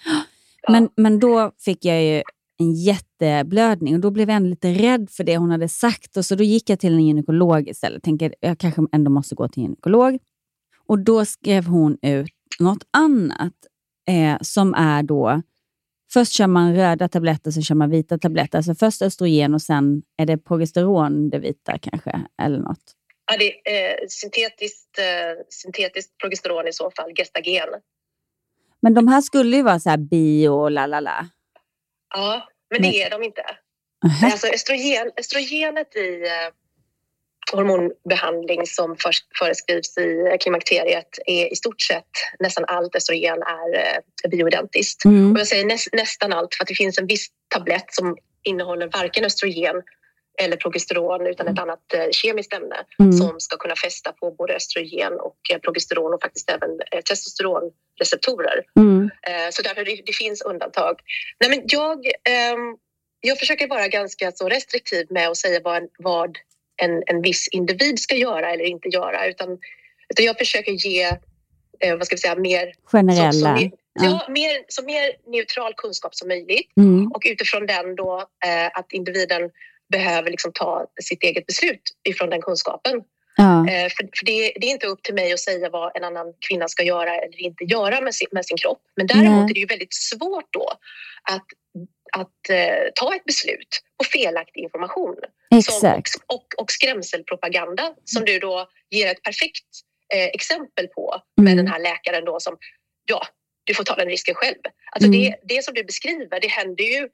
Men, men då fick jag ju en jätteblödning och då blev jag ändå lite rädd för det hon hade sagt. Och så då gick jag till en gynekolog istället. Tänker jag kanske ändå måste gå till en gynekolog. Och då skrev hon ut något annat eh, som är då Först kör man röda tabletter, sen kör man vita tabletter. Alltså först östrogen och sen är det progesteron, det vita kanske, eller något. Ja, det är eh, syntetiskt, eh, syntetiskt progesteron i så fall, gestagen. Men de här skulle ju vara så här bio och la la la. Ja, men det är de inte. Alltså östrogen, östrogenet i eh, hormonbehandling som föreskrivs i klimakteriet är i stort sett nästan allt östrogen är eh, bioidentiskt. Mm. Och jag säger näs, nästan allt för att det finns en viss tablett som innehåller varken östrogen eller progesteron utan ett annat eh, kemiskt ämne Mm. som ska kunna fästa på både östrogen och eh, progesteron och faktiskt även eh, testosteronreceptorer. Mm. Så därför det, det finns undantag. Nej, men jag, ehm, jag försöker vara ganska så restriktiv med att säga vad vad en, en viss individ ska göra eller inte göra. Utan, utan jag försöker ge vad ska vi säga, mer, Generella. Så, så, ja, mer, så mer neutral kunskap som möjligt. Mm. Och utifrån den då eh, att individen behöver liksom ta sitt eget beslut ifrån den kunskapen. Ja. Eh, för för det, det är inte upp till mig att säga vad en annan kvinna ska göra eller inte göra med sin, med sin kropp. Men däremot Nej. är det ju väldigt svårt då att, att eh, ta ett beslut på felaktig information. Som, och, och skrämselpropaganda som du då ger ett perfekt eh, exempel på med Mm. den här läkaren då som, ja, du får ta den risken själv. Alltså Mm. det, det som du beskriver, det händer ju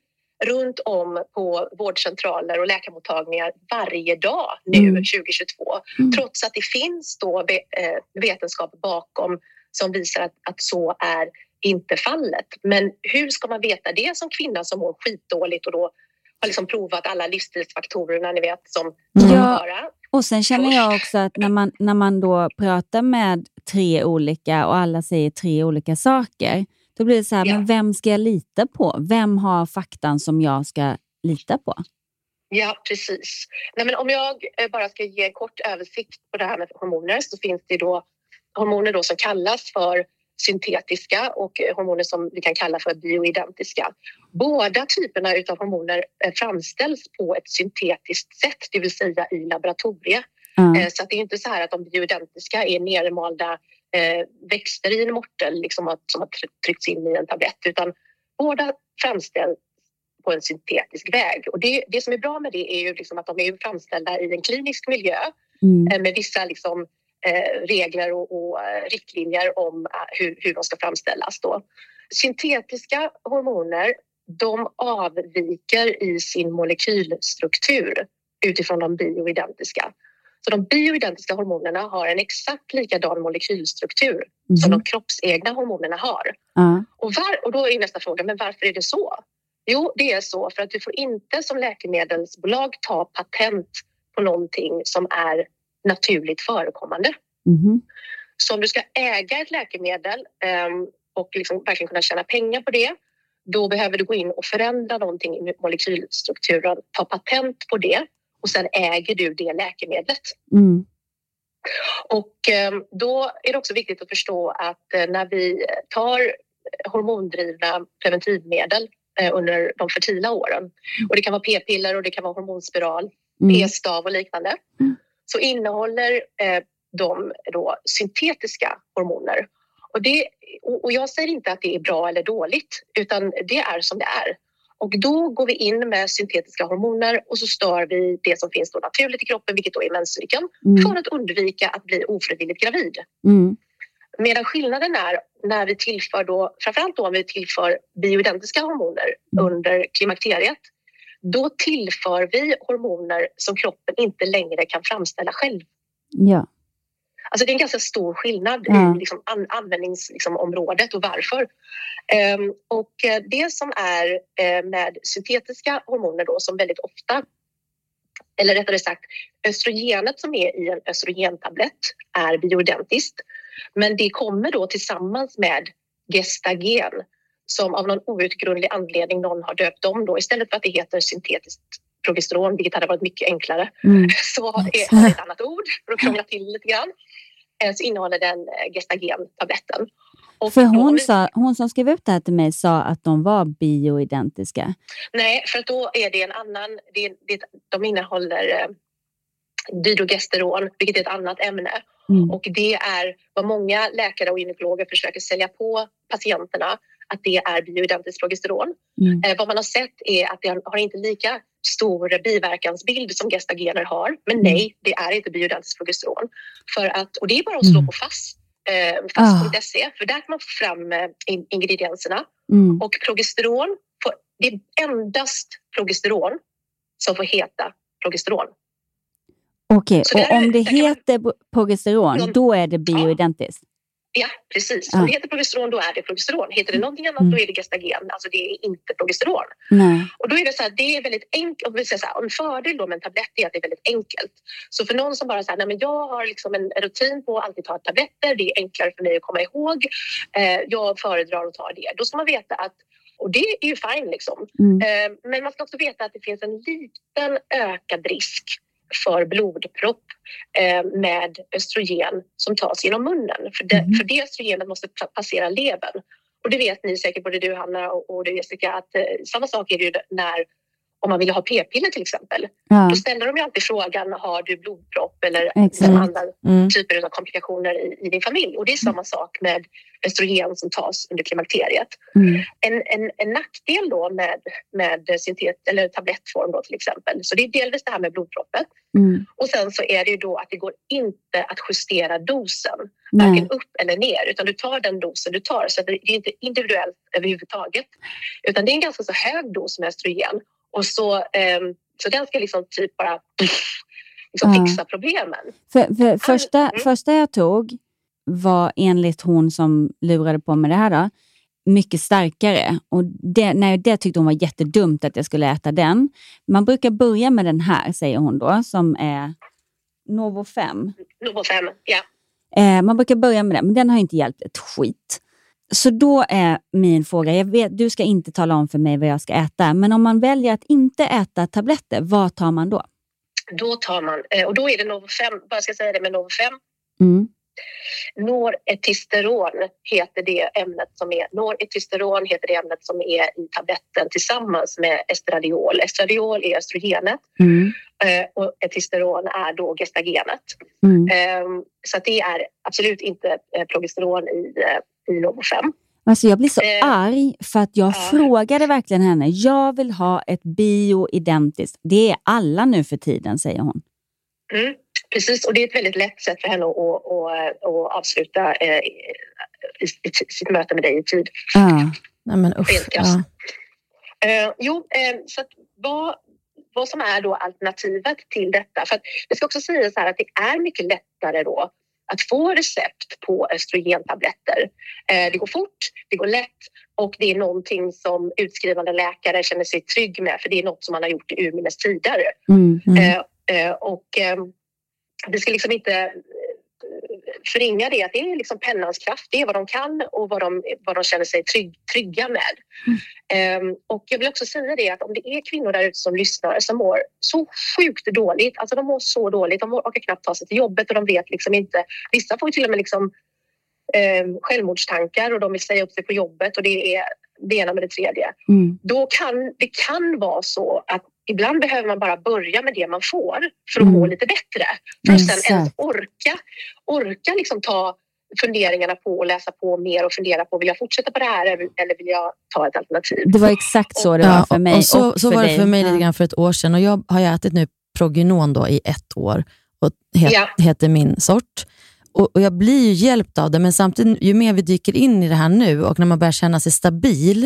runt om på vårdcentraler och läkarmottagningar varje dag nu Mm. 2022. Mm. Trots att det finns då eh, vetenskap bakom som visar att, att så är inte fallet. Men hur ska man veta det som kvinna som mår skitdåligt och då har liksom provat alla livsstilsfaktorerna ni vet som som Ja. Och sen känner jag också att när man, när man då pratar med tre olika och alla säger tre olika saker, då blir det så här, Ja. men vem ska jag lita på? Vem har faktan som jag ska lita på? Ja, precis. Nej, men om jag eh, bara ska ge en kort översikt på det här med hormoner så finns det då hormoner då som kallas för syntetiska och eh, hormoner som vi kan kalla för bioidentiska. Båda typerna av hormoner eh, framställs på ett syntetiskt sätt, det vill säga i laboratoriet. Eh, Så det är inte så här att de bioidentiska är nermalda växter i en mortel liksom att, som har try- tryckts in i en tablett utan båda framställs på en syntetisk väg. Och det, det som är bra med det är ju liksom att de är framställda i en klinisk miljö Mm. eh, med vissa liksom, eh, regler och, och eh, riktlinjer om eh, hur, hur de ska framställas. Då. Syntetiska hormoner de avviker i sin molekylstruktur utifrån de bioidentiska. Så de bioidentiska hormonerna har en exakt likadan molekylstruktur som Mhm. de kroppsegna hormonerna har. Ja. Och, var, och då är nästa fråga, men varför är det så? Jo, det är så för att du får inte som läkemedelsbolag ta patent på någonting som är naturligt förekommande. Mhm. Så om du ska äga ett läkemedel ehm, och liksom verkligen kunna tjäna pengar på det, då behöver du gå in och förändra någonting i molekylstrukturen, ta patent på det och sen äger du det läkemedlet. Mm. Och eh, då är det också viktigt att förstå att eh, när vi tar hormondrivna preventivmedel eh, under de fertila åren och det kan vara p-piller och det kan vara hormonspiral, Mm. p-stav och liknande så innehåller eh, de då syntetiska hormoner. Och, det, och jag säger inte att det är bra eller dåligt utan det är som det är. Och då går vi in med syntetiska hormoner och så stör vi det som finns då naturligt i kroppen, vilket då är menscykeln, Mm. för att undvika att bli ofrivilligt gravid. Mm. Medan skillnaden är när vi tillför då, framförallt då om vi tillför bioidentiska hormoner under klimakteriet, då tillför vi hormoner som kroppen inte längre kan framställa själv. Ja. Alltså det är en ganska stor skillnad Ja. i liksom an, användningsområdet liksom, och varför. Ehm, och eh, det som är eh, med syntetiska hormoner då som väldigt ofta, eller rättare sagt östrogenet som är i en östrogentablett är bioidentiskt. Men det kommer då tillsammans med gestagen som av någon outgrundlig anledning någon har döpt om då istället för att det heter syntetiskt progesteron, vilket hade varit mycket enklare, Mm. [LAUGHS] så är, har det ett annat ord för att krångla till lite grann. Eh, Så innehåller den eh, gestagen-tabletten. För då hon, vi- sa, hon som skrev ut det här till mig sa att de var bioidentiska. Nej, för då är det en annan... Det, det, de innehåller eh, dydrogesteron, vilket är ett annat ämne. Mm. Och det är vad många läkare och gynekologer försöker sälja på patienterna att det är bioidentiskt progesteron. Mm. Eh, vad man har sett är att det har inte lika stor biverkansbild som gestagener har. Men nej, det är inte bioidentiskt progesteron. För att, och det är bara att slå på FASS, eh, FASS.se, för där kan man få fram eh, in, ingredienserna. Mm. Och progesteron, får, det är endast progesteron som får heta progesteron. Okej, Så och om det man- heter bo- progesteron, då är det bioidentiskt? Ja, precis. Ja. Om det heter progesteron, då är det progesteron. Heter det någonting annat, Mm. då är det gestagen. Alltså det är inte progesteron. Nej. Och då är det så här, det är väldigt enkelt. Om vi säger så här, en fördel då med en tablett är att det är väldigt enkelt. Så för någon som bara säger, nej men jag har liksom en rutin på att alltid ta tabletter. Det är enklare för mig att komma ihåg. Eh, jag föredrar att ta det. Då ska man veta att och det är ju fine liksom. Mm. Eh, men man ska också veta att det finns en liten ökad risk för blodpropp eh, med östrogen som tas genom munnen. För det, för det östrogenet måste pa- passera levern. Och det vet ni säkert, både du Hanna och, och du Jessica, att eh, samma sak är det ju när om man vill ha p-piller till exempel. Ja. Då ställer de ju alltid frågan, har du blodpropp eller Exakt. andra Mm. typer av komplikationer i, i din familj? Och det är samma sak med östrogen som tas under klimakteriet. Mm. En, en, en nackdel då med, med syntet, eller tablettform då till exempel, så det är delvis det här med blodproppet Mm. och sen så är det ju då att det går inte att justera dosen, Nej. varken upp eller ner, utan du tar den dosen du tar. Så det är inte individuellt överhuvudtaget, utan det är en ganska så hög dos med östrogen och så, ehm, så den ska liksom typ bara [LAUGHS] liksom Ja. fixa problemen. För, för första, mm. första jag tog var enligt hon som lurade på med det här då, mycket starkare. Och det, nej, det tyckte hon var jättedumt att jag skulle äta den. Man brukar börja med den här, säger hon då, som är Novo 5. Novo 5, ja. Eh, man brukar börja med den, men den har inte hjälpt ett skit. Så då är min fråga, jag vet, du ska inte tala om för mig vad jag ska äta, men om man väljer att inte äta tabletter, vad tar man då? Då tar man, eh, och då är det Novo 5, bara ska säga det med Novo 5, Mm. Noretisteron heter det ämnet som är Noretisteron heter det ämnet som är i tabletten tillsammans med estradiol. Estradiol är östrogenet Mm. eh, och etisteron är då gestagenet. Mm. Eh, Så det är absolut inte eh, progesteron i, eh, i Novo 5. Alltså jag blir så Eh, arg för att jag frågade verkligen henne. Jag vill ha ett bioidentiskt. Det är alla nu för tiden, säger hon. Mm, precis, och det är ett väldigt lätt sätt för henne att, att, att avsluta eh, i- i- sitt möte med dig i tid. Ja. Nej, men usch. Ja. Eh, jo, eh, så att vad, vad som är då alternativet till detta. För att det ska också sägas här att det är mycket lättare då att få recept på östrogentabletter. Eh, det går fort, det går lätt och det är någonting som utskrivande läkare känner sig trygg med för det är något som man har gjort i urminnes tider. Mm. Eh, eh, och eh, det ska liksom inte... förringa det, att det är liksom pennans kraft. Det är vad de kan och vad de, vad de känner sig trygg, trygga med. Ehm, och jag vill också säga det att om det är kvinnor där ute som lyssnar som mår så sjukt dåligt, alltså de mår så dåligt, de orkar knappt ta sig till jobbet och de vet liksom inte, vissa får ju till och med liksom eh, självmordstankar och de vill säga upp sig på jobbet och det är det ena med det tredje. Mm. Då kan det kan vara så att ibland behöver man bara börja med det man får för att må lite bättre. För att sen ens orka, orka liksom ta funderingarna på och läsa på mer och fundera på vill jag fortsätta på det här eller vill jag ta ett alternativ? Det var exakt så det var för mig och så, och så för var det för mig Ja. lite grann för ett år sedan och jag har ätit nu Progynone då i ett år och het, Ja. heter min sort. Och, och Jag blir ju hjälpt av det, men samtidigt ju mer vi dyker in i det här nu och när man börjar känna sig stabil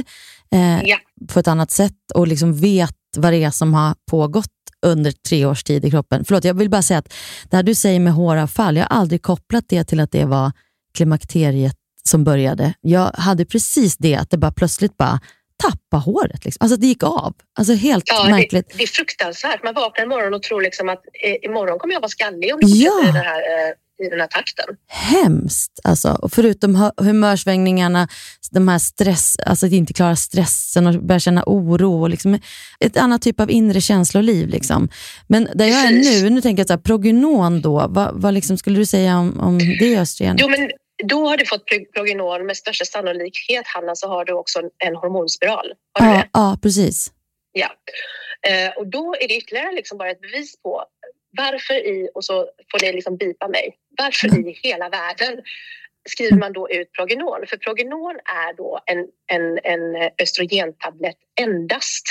eh, Ja. på ett annat sätt och liksom vet vad det är som har pågått under tre års tid i kroppen. Förlåt, jag vill bara säga att det här du säger med håravfall, jag har aldrig kopplat det till att det var klimakteriet som började. Jag hade precis det, att det bara plötsligt bara tappa håret. Liksom. Alltså det gick av. Alltså helt Ja, märkligt. det, det är fruktansvärt. Man vaknar imorgon och tror liksom att eh, imorgon kommer jag vara skallig om jag Ja. den här, eh, i den här takten. Hemskt. Alltså. Och förutom hu- humörsvängningarna, de här stress, alltså att inte klara stressen och börja känna oro. Och liksom ett annat typ av inre känsloliv. Liksom. Men där jag är nu, nu tänker jag så här, prognon då, vad, vad liksom skulle du säga om, om det östrogen? Jo, men då har du fått prog- progynol. Med största sannolikhet, Hanna, så har du också en, hormonspiral. Har ja, ja, precis. Ja. Eh, och då är det ytterligare liksom bara ett bevis på varför i, och så får ni liksom bipa mig, varför i hela världen skriver man då ut progynol? För progynol är då en, en, en östrogentablett endast.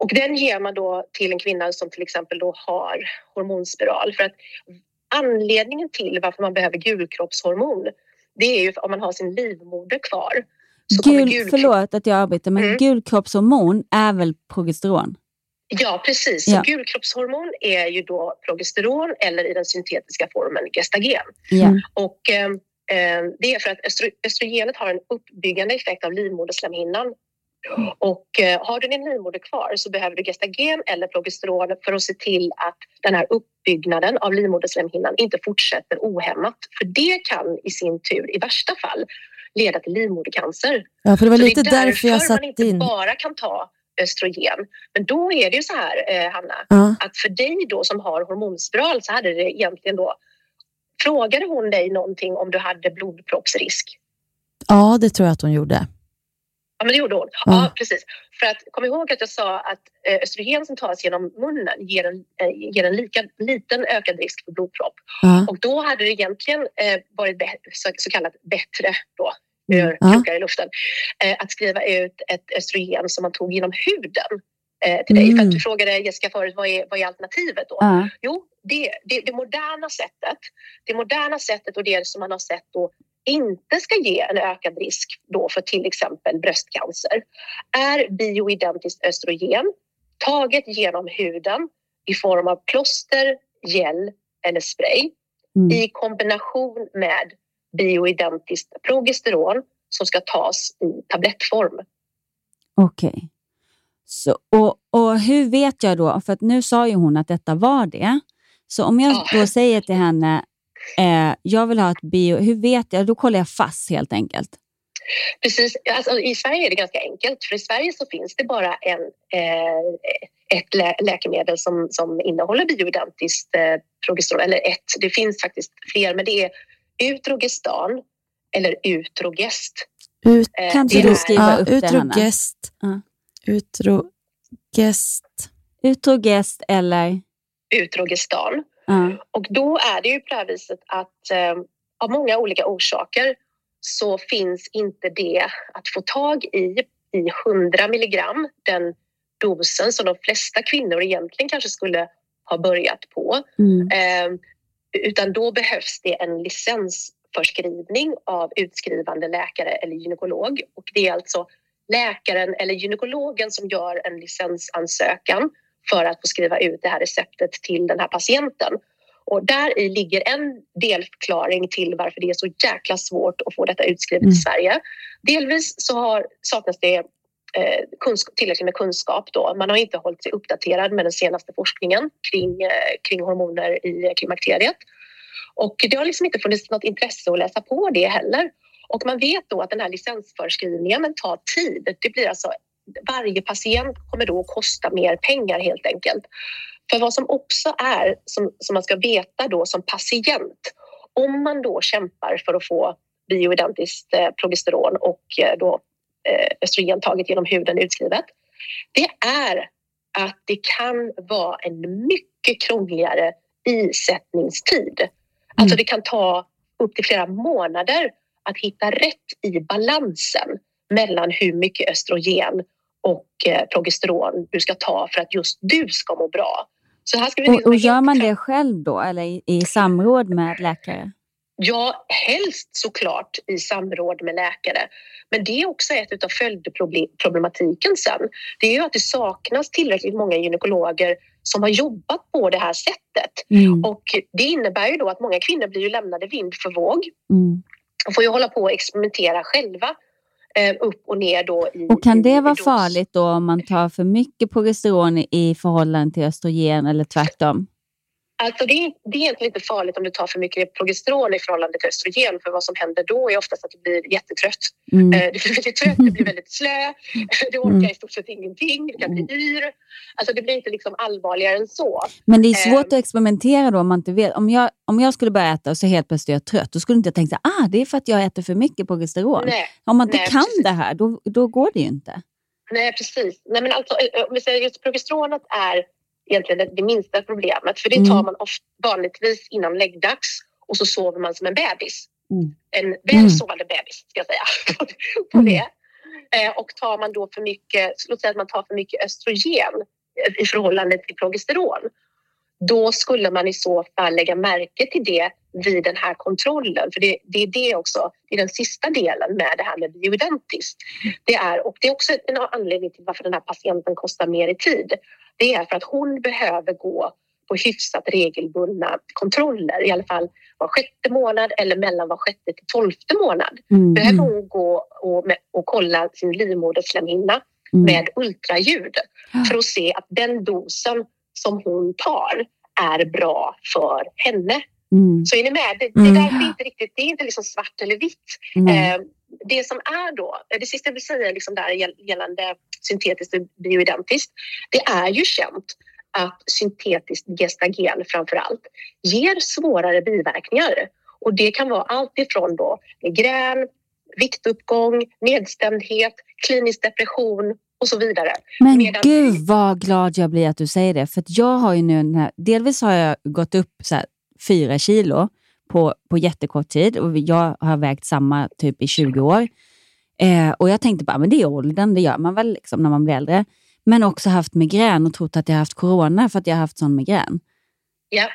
Och den ger man då till en kvinna som till exempel då har hormonspiral. För att anledningen till varför man behöver gulkroppshormon, det är ju om man har sin livmoder kvar. Så Gul, gul- förlåt att jag avbryter, men Mm. gulkroppshormon är väl progesteron? Ja, precis. Ja. Så gulkroppshormon är ju då progesteron eller i den syntetiska formen gestagen. Ja. Och, eh, det är för att östro- östrogenet har en uppbyggande effekt av livmoderslemhinnan. Och eh, har du din livmoder kvar så behöver du gestagen eller progesteron för att se till att den här uppbyggnaden av livmoderslemhinnan inte fortsätter ohämmat. För det kan i sin tur i värsta fall leda till livmodercancer. Ja, för det var Så lite det är därför jag man satt inte in. bara kan ta östrogen. Men då är det ju så här, eh, Hanna, Ja. att för dig då som har hormonspiral så hade det egentligen då Frågade hon dig någonting om du hade blodproppsrisk? Ja, det tror jag att hon gjorde. Ja, men det gjorde hon. Ja. Ja, precis. För att kom ihåg att jag sa att eh, östrogen som tas genom munnen ger en, eh, ger en lika liten ökad risk för blodpropp. Ja. Och då hade det egentligen eh, varit så kallat bättre då, Mm. mm. Krokar i luften, eh, att skriva ut ett östrogen som man tog genom huden eh, till dig. För Mm. att du frågade Jessica förut, vad är, vad är alternativet då? Ja. Jo, det, det, det moderna sättet, det moderna sättet och det som man har sett då inte ska ge en ökad risk då för till exempel bröstcancer är bioidentiskt östrogen taget genom huden i form av plåster, gel eller spray Mm. i kombination med bioidentiskt progesteron som ska tas i tablettform. Okej. Så, och, och hur vet jag då, för nu sa ju hon att detta var det. Så om jag Ja. då säger till henne, eh, jag vill ha ett bio, hur vet jag? Då kollar jag fast helt enkelt. Precis, alltså, I Sverige är det ganska enkelt för i Sverige så finns det bara en, eh, ett lä läkemedel som, som innehåller bioidentiskt eh, progesteron. Eller ett, det finns faktiskt fler men det är Utrogestan eller Utrogest. Ut, Eh, Kan det inte du skriva upp det, Hanna? utrogest. Ja. Utrogest. Utrogest eller? Utrogestan. Ja. Och då är det ju på det här viset att eh, av många olika orsaker så finns inte det att få tag i i 100 milligram, den dosen som de flesta kvinnor egentligen kanske skulle ha börjat på. Mm. Eh, utan då behövs det en licensförskrivning av utskrivande läkare eller gynekolog. Och det är alltså läkaren eller gynekologen som gör en licensansökan för att få skriva ut det här receptet till den här patienten. Och där i ligger en delförklaring till varför det är så jäkla svårt att få detta utskrivet Mm. i Sverige. Delvis så har, saknas det Eh, tillräckligt med kunskap. Då. Man har inte hållit sig uppdaterad med den senaste forskningen kring, eh, kring hormoner i eh, klimakteriet. Och det har liksom inte funnits något intresse att läsa på det heller. Och man vet då att den här licensförskrivningen tar tid. Det blir alltså, varje patient kommer då att kosta mer pengar helt enkelt. För vad som också är, som, som man ska veta då som patient, om man då kämpar för att få bioidentiskt eh, progesteron och eh, då östrogen taget genom huden utskrivet, det är att det kan vara en mycket krångligare isättningstid. Alltså det kan ta upp till flera månader att hitta rätt i balansen mellan hur mycket östrogen och eh, progesteron du ska ta för att just du ska må bra. Så här ska vi Och, och gör man det själv då eller i, i samråd med läkare? Ja, helst såklart i samråd med läkare. Men det är också ett av följdproblematiken sen. Det är ju att det saknas tillräckligt många gynekologer som har jobbat på det här sättet. Mm. Och det innebär ju då att många kvinnor blir ju lämnade vind för våg Mm. och får ju hålla på och experimentera själva eh, upp och ner då i Och kan det vara farligt då om man tar för mycket progesteron i förhållande till östrogen eller tvärtom? Alltså det, är, det är egentligen inte farligt om du tar för mycket progesteron i förhållande till östrogen för vad som händer då är oftast att du blir jättetrött. Mm. Eh, Du blir väldigt trött, du blir väldigt slö, du orkar Mm. i stort sett ingenting, du kan bli yr. Alltså det blir inte liksom allvarligare än så. Men det är svårt Eh, att experimentera då om man inte vet. Om jag, om jag skulle börja äta och så helt plötsligt är jag trött, då skulle inte jag tänka här, ah, det är för att jag äter för mycket progesteron. Nej, om man inte nej, kan precis. det här, då, då går det ju inte. Nej, precis. Nej, men alltså, eh, om vi säger just progesteronet är egentligen det, minsta problemet för det tar Mm. man ofta, vanligtvis innan läggdags och så sover man som en bebis. Mm. En väl Mm. sovande bebis ska jag säga [LAUGHS] på, på det. Eh, och tar man då för mycket, låt säga att man tar för mycket östrogen i förhållande till progesteron då skulle man i så fall lägga märke till det vid den här kontrollen. För det, det är det också, det är den sista delen med det här med bioidentiskt. Det är, och det är också en anledning till varför den här patienten kostar mer i tid. Det är för att hon behöver gå på hyfsat regelbundna kontroller, i alla fall var sjätte månad eller mellan var sjätte till tolfte månad. Mm. Behöver hon gå och, och kolla sin livmoderslemhinna Mm. med ultraljud för att se att den dosen som hon tar är bra för henne. Mm. Så är ni med? Det, det Mm. är därför inte riktigt, det är inte liksom svart eller vitt. Eh, det som är då, det sista jag vill säga liksom där gäll- gällande syntetiskt och bioidentiskt, det är ju känt att syntetiskt gestagen framför allt ger svårare biverkningar. Och det kan vara allt ifrån då migrän, viktuppgång, nedstämdhet, klinisk depression och så vidare. Men Medan- gud vad glad jag blir att du säger det. För jag har ju nu här, delvis har jag gått upp så här, fyra kilo på, på jättekort tid och jag har vägt samma typ i 20 år. Eh, och jag tänkte bara, men det är åldern, det gör man väl liksom när man blir äldre. Men också haft migrän och trott att jag haft corona för att jag har haft sån migrän. Ja.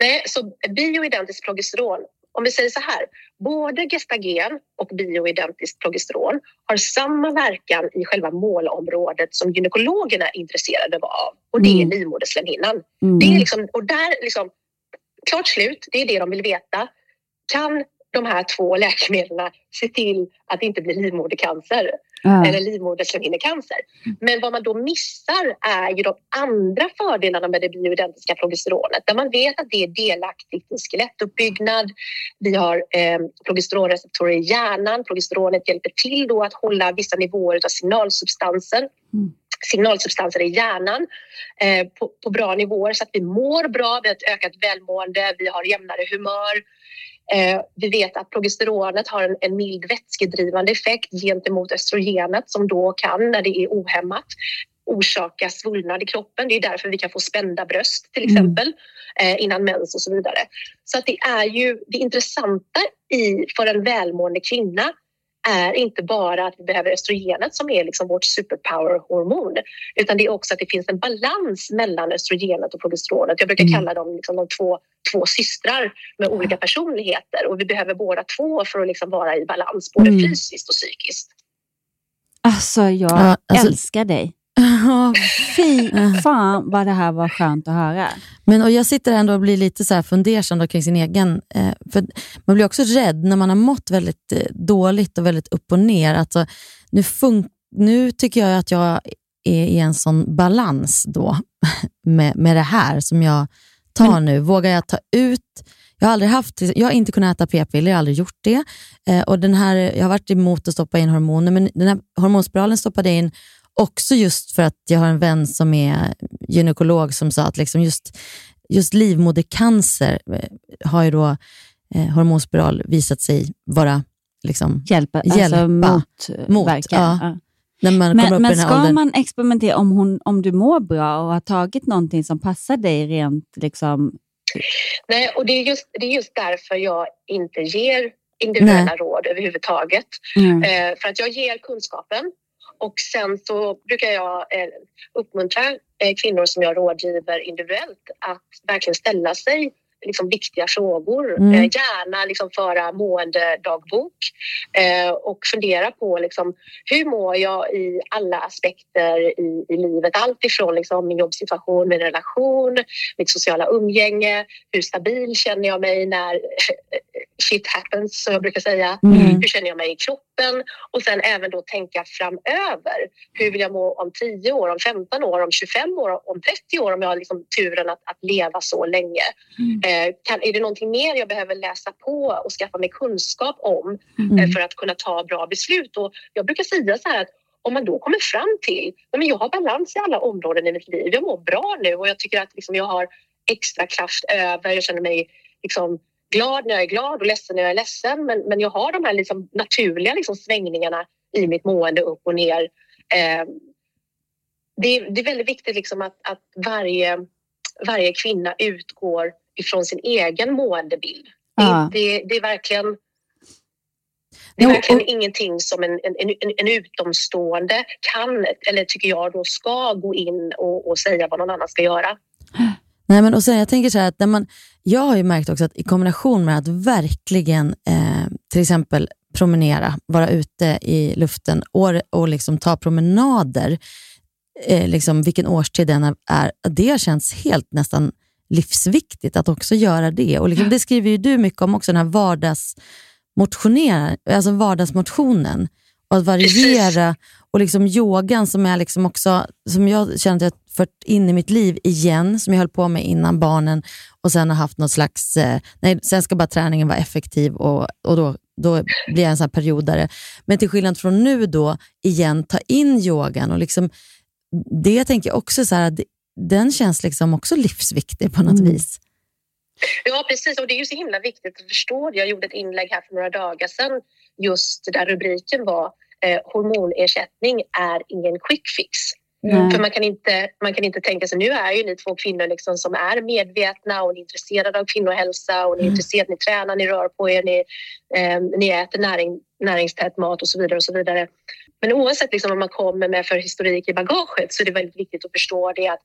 Nej, så bioidentiskt progesteron, om vi säger så här, både gestagen och bioidentiskt progesteron har samma verkan i själva målområdet som gynekologerna är intresserade av och det är Mm. livmoderslemhinnan. Mm. Det är liksom, och där liksom, klart slut, det är det de vill veta. Kan de här två läkemedlen se till att det inte blir livmodercancer Ja. eller livmoderslemhinnecancer? Men vad man då missar är ju de andra fördelarna med det bioidentiska progesteronet där man vet att det är delaktigt i skelettuppbyggnad. Vi har eh, progesteronreceptorer i hjärnan. Progesteronet hjälper till då att hålla vissa nivåer av signalsubstanser signalsubstanser i hjärnan eh, på, på bra nivåer så att vi mår bra, vi har ett ökat välmående, vi har jämnare humör. Eh, vi vet att progesteronet har en, en mild vätskedrivande effekt gentemot östrogenet som då kan, när det är ohämmat, orsaka svullnad i kroppen. Det är därför vi kan få spända bröst till Mm. exempel eh, innan mens och så vidare. Så att det är ju det intressanta i, för en välmående kvinna är inte bara att vi behöver östrogenet som är liksom vårt superpower-hormon utan det är också att det finns en balans mellan östrogenet och progesteronet. Jag brukar Mm. kalla dem liksom de två, två systrar med olika personligheter och vi behöver båda två för att liksom vara i balans både Mm. fysiskt och psykiskt. Alltså, jag Ja, alltså- älskar dig. Fy [LAUGHS] fan vad det här var skönt att höra. Men och Jag sitter ändå och blir lite så här fundersam då kring sin egen... Eh, för Man blir också rädd när man har mått väldigt eh, dåligt och väldigt upp och ner. Alltså, nu, fun- nu tycker jag att jag är i en sån balans då [LAUGHS] med, med det här som jag tar nu. Vågar jag ta ut jag har aldrig haft, jag har inte kunnat äta p-piller, jag har aldrig gjort det. Eh, och den här, jag har varit emot att stoppa in hormoner, men den här hormonspiralen stoppade in också just för att jag har en vän som är gynekolog som sa att liksom just, just livmodercancer eh, har ju då eh, hormonspiral visat sig vara liksom, hjälpa. hjälpa alltså mot. Ja. Ja. När man Men, men ska åldern. man experimentera om, hon, om du mår bra och har tagit någonting som passar dig rent liksom, Nej, och det är, just, det är just därför jag inte ger individuella Nej. råd överhuvudtaget. Mm. Eh, för att jag ger kunskapen och sen så brukar jag eh, uppmuntra eh, kvinnor som jag rådgiver individuellt att verkligen ställa sig liksom, viktiga frågor. Mm. Eh, gärna liksom, föra måendedagbok eh, och fundera på liksom, hur mår jag i alla aspekter i, i livet. Allt ifrån liksom, min jobbsituation, min relation, mitt sociala umgänge. Hur stabil känner jag mig när [LAUGHS] shit happens, som jag brukar säga. Mm. Hur känner jag mig i kroppen? Och sen även då tänka framöver. Hur vill jag må om 10 år, om 15 år, om 25 år, om 30 år om jag har liksom turen att, att leva så länge? Eh, kan, är det någonting mer jag behöver läsa på och skaffa mig kunskap om Mm. eh, för att kunna ta bra beslut? Och jag brukar säga så här att om man då kommer fram till att jag har balans i alla områden i mitt liv, jag mår bra nu och jag tycker att liksom, jag har extra kraft över, jag känner mig liksom, glad när jag är glad och ledsen när jag är ledsen men, men jag har de här liksom, naturliga liksom, svängningarna i mitt mående upp och ner. Eh, det, är, det är väldigt viktigt liksom, att, att varje, varje kvinna utgår ifrån sin egen måendebild. Det, Ja. det, det är verkligen det är verkligen ingenting som en, en, en, en utomstående kan, eller tycker jag då ska gå in och, och säga vad någon annan ska göra. Nej, men och sen, jag tänker så att när man, jag har ju märkt också att i kombination med att verkligen eh, till exempel promenera, vara ute i luften och, och liksom ta promenader, eh, liksom vilken årstid den är, det har känts helt nästan livsviktigt att också göra det. Och liksom, det skriver ju du mycket om också, den här vardagsmotionera, alltså vardagsmotionen. Och att variera och liksom yogan som är liksom också, som jag känner att jag har fört in i mitt liv igen, som jag höll på med innan barnen och sen har haft något slags, eh, nej, sen ska bara träningen vara effektiv och, och då, då blir jag en sån här periodare. Men till skillnad från nu då, igen ta in yogan och liksom, det tänker jag också så här, den känns liksom också livsviktig på något vis. Ja, precis. Och det är ju så himla viktigt att förstå. Jag gjorde ett inlägg här för några dagar sedan just där rubriken var eh, hormonersättning är ingen quick fix. Nej. För man kan, inte, man kan inte tänka sig, nu är ju ni två kvinnor liksom som är medvetna och ni är intresserade av kvinnohälsa och ni är intresserade, ni tränar, ni rör på er, ni, eh, ni äter näring, näringstät mat och så vidare. och så vidare. Men oavsett liksom vad man kommer med för historik i bagaget så är det väldigt viktigt att förstå det att,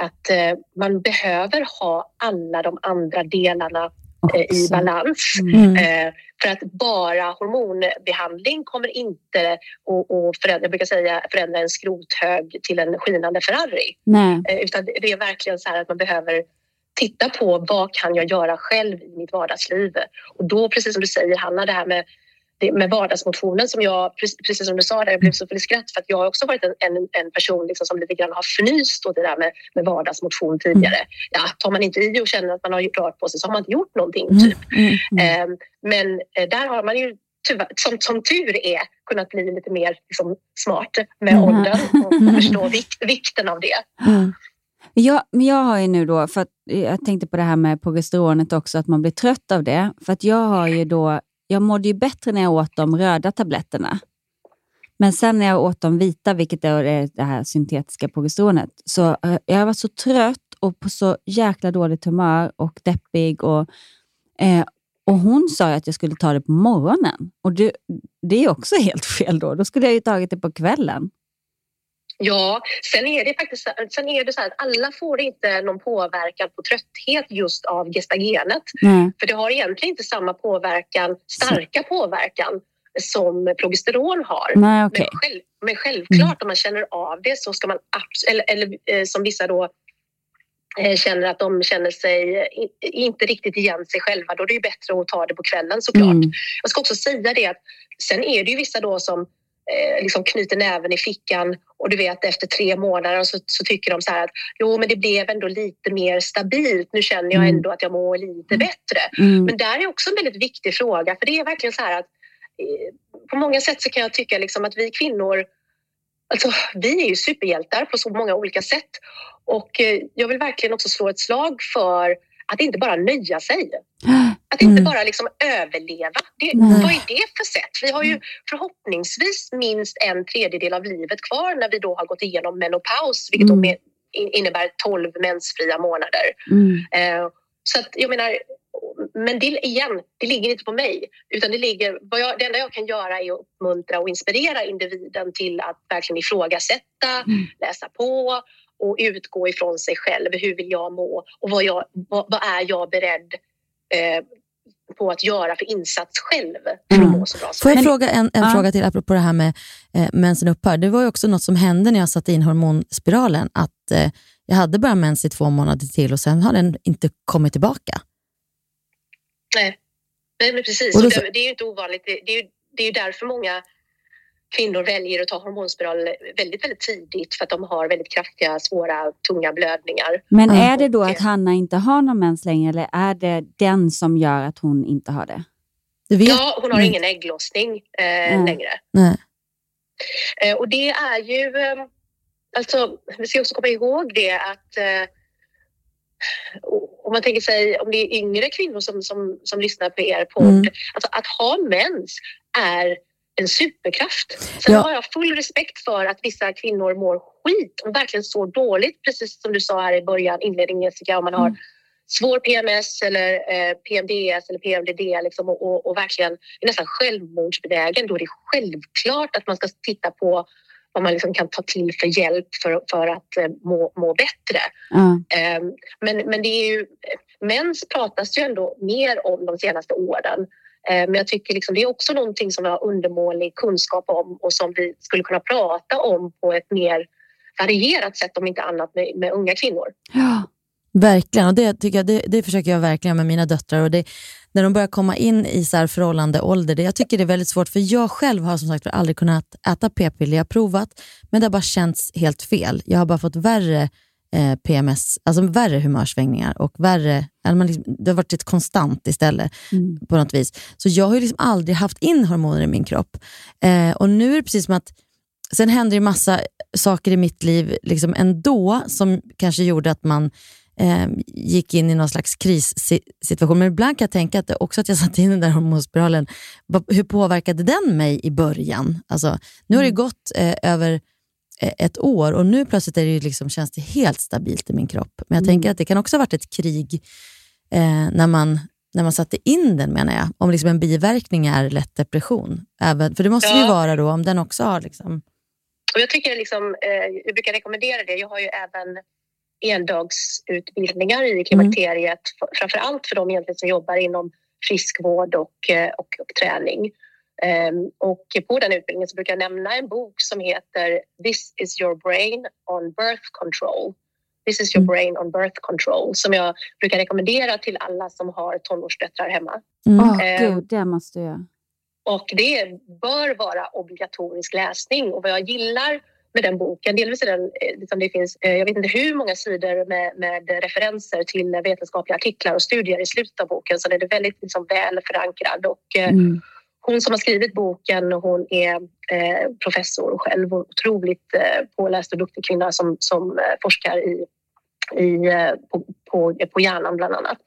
att eh, man behöver ha alla de andra delarna i balans. Mm. Eh, för att bara hormonbehandling kommer inte att förändra, jag brukar säga, förändra en skrothög till en skinande Ferrari. Eh, Utan det är verkligen så här att man behöver titta på vad kan jag göra själv i mitt vardagsliv. Och då, precis som du säger, Hanna, det här med, med vardagsmotionen som jag, pre- precis som du sa, där jag blev så full i skratt för att jag har också varit en, en, en person liksom som lite grann har fnyst åt det där med, med vardagsmotion tidigare. Ja, tar man inte i och känner att man har gjort rört på sig så har man inte gjort någonting. Typ. Eh, men eh, där har man ju tyvärr, som, som tur är kunnat bli lite mer liksom, smart med Mm. åldern och förstå vik, vikten av det. Jag, men jag har ju nu då, för att jag tänkte på det här med progesteronet också, att man blir trött av det. För att jag har ju då, jag mådde ju bättre när jag åt de röda tabletterna. Men sen när jag åt de vita, vilket är det här syntetiska progesteronet, så eh, jag var så trött och på så jäkla dåligt humör och deppig. Och, eh, och hon sa ju att jag skulle ta det på morgonen. Och det, det är också [LAUGHS] helt fel då. Då skulle jag ju tagit det på kvällen. Ja, sen är det faktiskt sen är det så här att alla får inte någon påverkan på trötthet just av gestagenet. Nej. För det har egentligen inte samma påverkan, starka påverkan som progesteron har. Nej, okej. men, själv, men självklart om man känner av det så ska man eller, eller eh, som vissa då eh, känner att de känner sig inte riktigt igen sig själva, då är det ju bättre att ta det på kvällen såklart. Mm. Jag ska också säga det att sen är det ju vissa då som eh, liksom knyter näven i fickan och du vet efter tre månader så, så tycker de så här att jo men det blev ändå lite mer stabilt. Nu känner jag ändå att jag mår lite bättre. Mm. Men där är också en väldigt viktig fråga för det är verkligen så här att eh, på många sätt så kan jag tycka liksom att vi kvinnor Alltså, vi är ju superhjältar på så många olika sätt och eh, jag vill verkligen också slå ett slag för att inte bara nöja sig. [GASPS] Att inte bara liksom överleva. Det, Nej. vad är det för sätt? Vi har ju förhoppningsvis minst en tredjedel av livet kvar när vi då har gått igenom menopaus, vilket då Mm. in- innebär 12 mensfria månader. Mm. Eh, så att jag menar, men det, igen, det ligger inte på mig. Utan det, ligger, vad jag, det enda jag kan göra är att uppmuntra och inspirera individen till att verkligen ifrågasätta, läsa på och utgå ifrån sig själv. Hur vill jag må och vad, jag, vad, vad är jag beredd eh, på att göra för insats själv för att må så bra Får jag fråga en, en fråga till apropå det här med eh, mensen upphör? Det var ju också något som hände när jag satte in hormonspiralen, att eh, jag hade bara mens i två månader till och sen har den inte kommit tillbaka. Nej, Nej men precis. Och då det, det är ju inte ovanligt. Det, det, är ju, det är ju därför många kvinnor väljer att ta hormonspiral väldigt, väldigt tidigt för att de har väldigt kraftiga, svåra, tunga blödningar. Men är det då att Hanna inte har någon mens längre eller är det den som gör att hon inte har det? Ja, hon har ingen ägglossning eh, Mm. längre. Nej. Eh, och det är ju... Eh, alltså, vi ska också komma ihåg det att eh, om man tänker sig om det är yngre kvinnor som, som, som lyssnar på er podd. Mm. Alltså, att ha mens är en superkraft. Sen Ja. har jag full respekt för att vissa kvinnor mår skit och verkligen så dåligt. Precis som du sa här i början, inledningen Jessica, om man har svår PMS eller eh, PMDS eller PMDD liksom, och, och, och verkligen är nästan självmordsbenägen, då är det självklart att man ska titta på vad man liksom kan ta till för hjälp för, för att eh, må, må bättre. Ja. Eh, men, men det är ju, mens pratas ju ändå mer om de senaste åren. Eh, men jag tycker liksom det är också någonting som vi har undermålig kunskap om och som vi skulle kunna prata om på ett mer varierat sätt, om inte annat med, med unga kvinnor. Verkligen, och det, tycker jag, det, det försöker jag verkligen med mina döttrar. Och det, när de börjar komma in i så här förhållande ålder, det, jag tycker det är väldigt svårt, för jag själv har som sagt aldrig kunnat äta p-piller. Jag har provat, men det har bara känts helt fel. Jag har bara fått värre eh, PMS, alltså värre humörsvängningar och värre, eller man liksom, det har varit ett konstant istället på något vis. Så jag har ju liksom aldrig haft in hormoner i min kropp. Eh, och nu är det precis som att Sen händer ju massa saker i mitt liv liksom ändå som kanske gjorde att man eh, gick in i någon slags krissituation. Men ibland kan jag tänka att det också att jag [LAUGHS] satte in den där hormonspiralen, hur påverkade den mig i början? Alltså, nu har det gått eh, över ett år och nu plötsligt är det liksom, känns det helt stabilt i min kropp. Men jag Mm. tänker att det kan också ha varit ett krig eh, när, man, när man satte in den menar jag. Om liksom en biverkning är lätt depression. Även, för det måste det ju Ja. vara då om den också har liksom, Och jag tycker liksom, eh, jag brukar rekommendera det. Jag har ju även endagsutbildningar i klimakteriet, f- framför allt för de egentligen som jobbar inom friskvård och, eh, och, och träning. Ehm, och på den utbildningen så brukar jag nämna en bok som heter This is your brain on birth control. This is your brain on birth control som jag brukar rekommendera till alla som har tonårsdöttrar hemma. Åh Ehm, gud, det måste jag. och det bör vara obligatorisk läsning. Och vad jag gillar med den boken, delvis är den, eh, liksom det finns, eh, jag vet inte hur många sidor med, med referenser till vetenskapliga artiklar och studier i slutet av boken, så den är väldigt liksom väl förankrad. Och, eh, Mm. Hon som har skrivit boken, hon är eh, professor själv och otroligt eh, påläst och duktig kvinna som, som eh, forskar i, i, på, på, på hjärnan bland annat.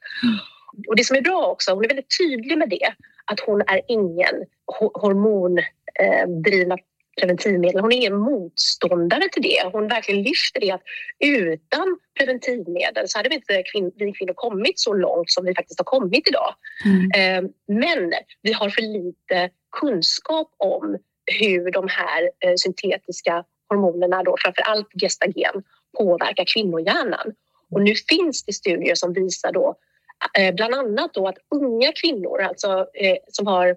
Och det som är bra också, hon är väldigt tydlig med det, att hon är ingen ho- hormondrivna preventivmedel. Hon är ingen motståndare till det. Hon verkligen lyfter det att utan preventivmedel så hade vi inte kvin- vi kvinnor kommit så långt som vi faktiskt har kommit idag. Eh, Men vi har för lite kunskap om hur de här eh, syntetiska hormonerna, då, framför allt gestagen, påverkar kvinnohjärnan. Och nu finns det studier som visar då, eh, bland annat då att unga kvinnor, alltså eh, som har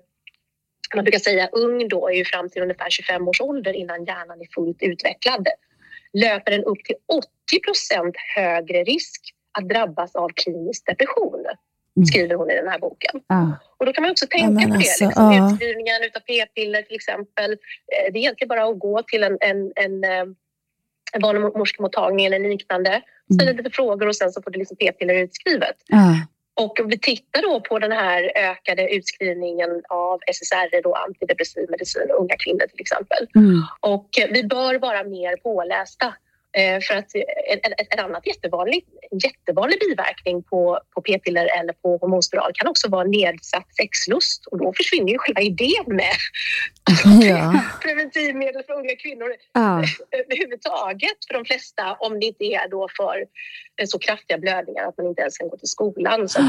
man brukar säga ung då är ju fram till ungefär 25 års ålder innan hjärnan är fullt utvecklad. Löper den upp till 80 procent högre risk att drabbas av klinisk depression. skriver hon i den här boken. Ja. Och då kan man också tänka men på det. alltså, liksom, ja. Utskrivningen av p-piller till exempel. Eh, Det är egentligen bara att gå till en, en, en, eh, en barnmorskemottagning eller liknande. Ställa lite frågor och sen så får du liksom p-piller utskrivet. Ja. Och om vi tittar då på den här ökade utskrivningen av SSRI, då antidepressiv medicin, unga kvinnor till exempel. Mm. Och vi bör vara mer pålästa. Eh, För att en, en annat jättevanlig, jättevanlig biverkning på, på p-piller eller på hormonspiral kan också vara nedsatt sexlust och då försvinner ju själva idén med [LAUGHS] Ja. preventivmedel för unga kvinnor Ja. överhuvudtaget för de flesta om det inte är då för eh, så kraftiga blödningar att man inte ens kan gå till skolan. Så, att,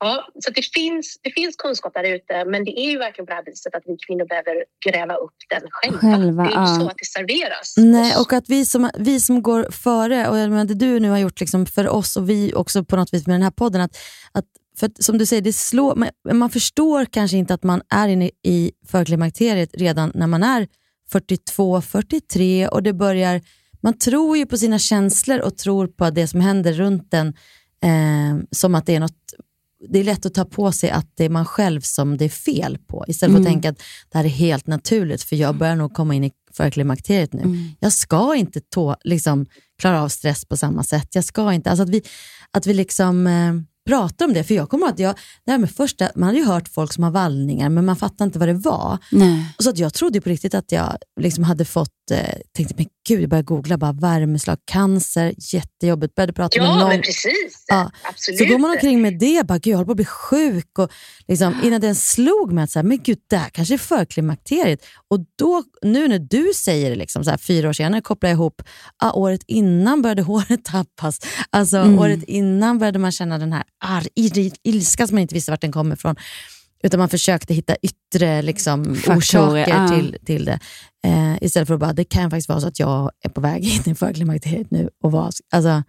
ja, så det, finns, det finns kunskap där ute men det är ju verkligen på det här viset att vi kvinnor behöver gräva upp den själva. Själva, det är ja. så att det serveras. Nej, och att vi som, vi som går före, och jag menar, det du nu har gjort liksom för oss och vi också på något vis med den här podden, att, att för att, som du säger, det slår, man, man förstår kanske inte att man är inne i förklimakteriet redan när man är 42, 43 och det börjar, man tror ju på sina känslor och tror på det som händer runt en eh, som att det är något det är lätt att ta på sig att det är man själv som det är fel på, istället för att Mm. tänka att det här är helt naturligt, för jag börjar nog komma in i förklimakteriet nu. Jag ska inte tå, liksom, klara av stress på samma sätt. Jag ska inte, alltså att vi, att vi liksom eh, pratar om det, för jag kommer att jag, det med första, man hade ju hört folk som har vallningar, men man fattade inte vad det var. Nej. Så att jag trodde på riktigt att jag liksom hade fått, eh, tänkte men gud, jag började googla, bara värmeslag, cancer, jättejobbigt, började prata med Ja, någon. men precis. Ja. Absolut. Så går man omkring med det, bara, gud, jag håller på att bli sjuk. Och liksom, innan det ens slog mig att så här, men gud, det här kanske är förklimakteriet. Och då, nu när du säger det, liksom, så här, fyra år senare, kopplar jag ihop, ah, året innan började [LAUGHS] håret tappas. Alltså, Mm. Året innan började man känna den här ar, ir, ilska som man inte visste vart den kom ifrån. Utan man försökte hitta yttre liksom, Faktorer, orsaker ja. till, till det. Eh, istället för att bara, det kan faktiskt vara så att jag är på väg [LAUGHS] in i förklimakteriet nu. Och var, alltså,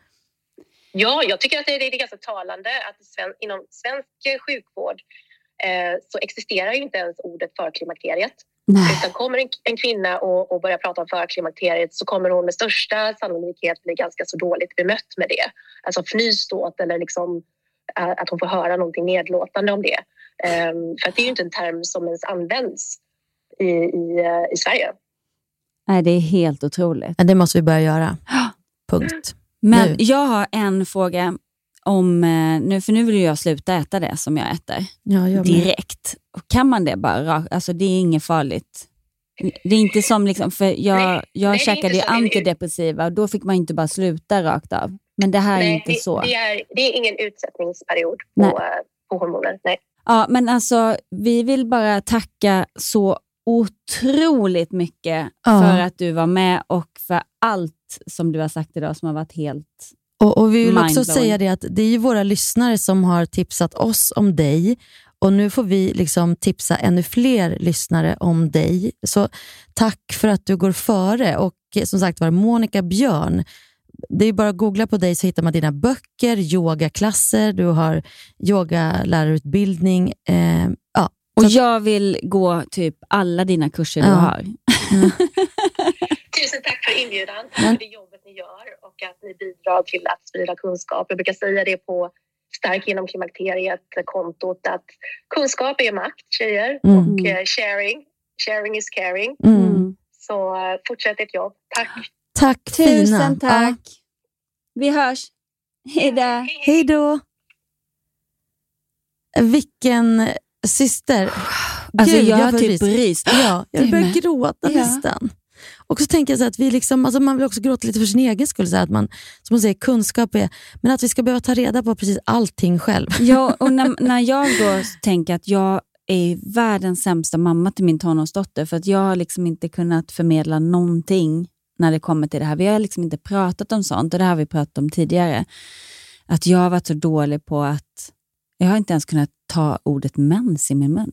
Ja, jag tycker att det är, det är ganska talande att i sven, inom svensk sjukvård eh, så existerar ju inte ens ordet förklimakteriet. Utan kommer en, en kvinna och, och börjar prata om förklimakteriet så kommer hon med största sannolikhet bli ganska så dåligt bemött med det. Alltså fnys åt eller liksom, att hon får höra någonting nedlåtande om det. Ehm, för att det är ju inte en term som ens används i, i, eh, i Sverige. Nej, det är helt otroligt. ja, det måste vi börja göra. [GASPS] Punkt. Men Nu. jag har en fråga om, eh, nu, för nu vill jag sluta äta det som jag äter Ja, jag direkt. Kan man det bara? Alltså det är inget farligt. Det är inte som, liksom, för jag, jag nej, käkade ju antidepressiva och då fick man inte bara sluta rakt av. Men det här är Nej, inte det, så. Det är, det är ingen utsättningsperiod Nej. på, eh, på hormoner. Nej. Ja, men alltså, vi vill bara tacka så otroligt mycket Ja. för att du var med och för allt som du har sagt idag som har varit helt... Och, och Vi vill också säga det att det är ju våra lyssnare som har tipsat oss om dig och nu får vi liksom tipsa ännu fler lyssnare om dig. Så tack för att du går före. Och som sagt var, Monica Björn, det är bara att googla på dig så hittar man dina böcker, yogaklasser, du har yogalärarutbildning. Eh, ja. Och jag vill gå typ alla dina kurser du Ja. har. [LAUGHS] Tusen tack för inbjudan. Tack för det jobbet ni gör och att ni bidrar till att sprida kunskap. Jag brukar säga det på Stark genom klimakteriet-kontot att kunskap är makt, tjejer. Mm. Och eh, sharing, sharing is caring. Mm. Så eh, fortsätt ert jobb. Tack. Tack Tusen fina. tack. Vi hörs. Hej då. Vilken syster. Alltså, Gud, jag får typ rys. Ja, jag börjar gråta Ja. nästan. Och så tänker jag så att vi liksom, alltså man vill också gråta lite för sin egen skull. Så att man, som hon säger, kunskap är... Men att vi ska behöva ta reda på precis allting själv. Ja, och när, när jag då tänker att jag är världens sämsta mamma till min tonårsdotter, för att jag har liksom inte kunnat förmedla någonting när det kommer till det här. Vi har liksom inte pratat om sånt och det har vi pratat om tidigare. Att jag har varit så dålig på att jag har inte ens kunnat ta ordet mens i min mun.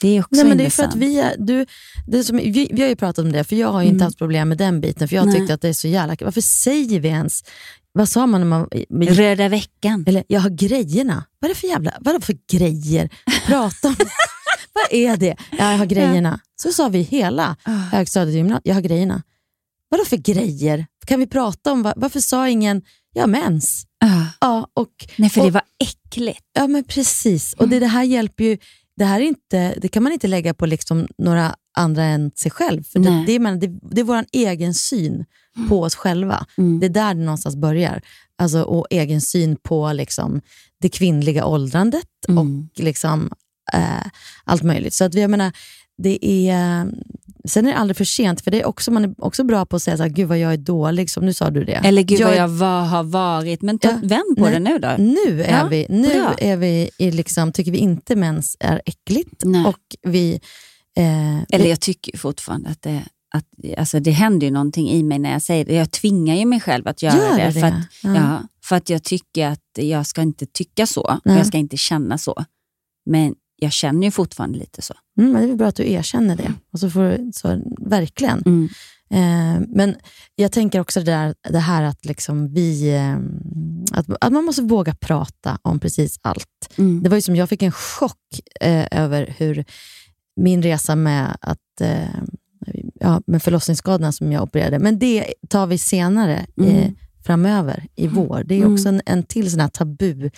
Det är också Nej, men det är för intressant. att vi, är, du, det som, vi, vi har ju pratat om det, för jag har ju inte Mm. haft problem med den biten. För jag Nej. tyckte att det är så jävla Varför säger vi ens... Vad sa man när man... Med, Röda veckan. Eller, jag har grejerna. Vad är det för jävla... Vad är det för grejer? Prata om... [LAUGHS] vad är det? Ja, jag har grejerna. Så sa vi hela Ah. högstadiet och gymnasiet. Jag har grejerna. Vad är det för grejer? Kan vi prata om... va- Varför sa ingen... Jag har mens. Ja, och, Nej, för och, det var äckligt. Ja, men precis. Och det, det här hjälper ju, det här är inte, det kan man inte lägga på liksom några andra än sig själv. För det, det, är, det, det är vår egen syn på oss själva. Mm. Det är där det någonstans börjar. Alltså, och egen syn på liksom, det kvinnliga åldrandet Mm. och liksom, eh, allt möjligt. Så att, vi- jag menar, det är, sen är det aldrig för sent, för det är också, man är också bra på att säga så här, gud vad jag är dålig, som nu sa du det. Eller gud vad är- jag var, har varit. Men ta, Ja, vänd på nej, det nu då. Nu är Ja, vi, nu bra. är vi i liksom, tycker vi inte mens är äckligt. Nej. Och vi, eh, Eller jag tycker fortfarande att det, att, alltså det händer ju någonting i mig när jag säger det. Jag tvingar ju mig själv att göra Gör det. det? För att, Ja. ja. för att jag tycker att jag ska inte tycka så jag ska inte känna så. Men jag känner ju fortfarande lite så. Mm, men det är bra att du erkänner det. Och så får, så, verkligen. Mm. Eh, men jag tänker också det, där, det här att, liksom vi, eh, att, att man måste våga prata om precis allt. Mm. Det var ju som jag fick en chock eh, över hur min resa med, att, eh, ja, med förlossningsskadorna som jag opererade, men det tar vi senare eh, Mm. framöver i vår. Det är Mm. också en, en till sån här tabu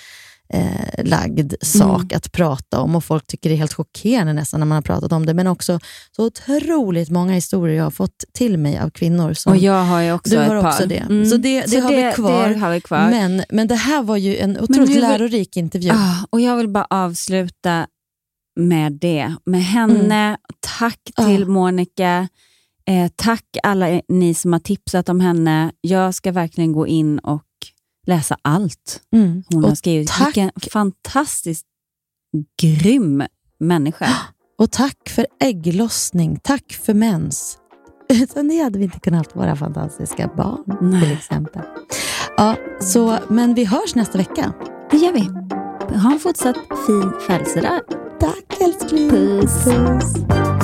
eh, lagd sak Mm. att prata om och folk tycker det är helt chockerande nästan när man har pratat om det. Men också så otroligt många historier jag har fått till mig av kvinnor. Som, Och jag har ju också du ett har par. också det. Mm. Så det, det, Så har, det- vi kvar. det har vi kvar. Men, men det här var ju en otroligt lärorik intervju. Ah, och Jag vill bara avsluta med det. Med henne. Tack till Ah. Monica. Eh, tack alla ni som har tipsat om henne. Jag ska verkligen gå in och läsa allt Mm. hon Och har skrivit. tack- Vilken fantastiskt grym människa. [GASPS] Och tack för ägglossning, tack för mens. [LAUGHS] Utan det hade vi inte kunnat ha våra fantastiska barn Nej. till exempel. Ja, så, men vi hörs nästa vecka. Det gör vi. Ha en fortsatt fin födelsedag. Tack älskling. Puss. Puss.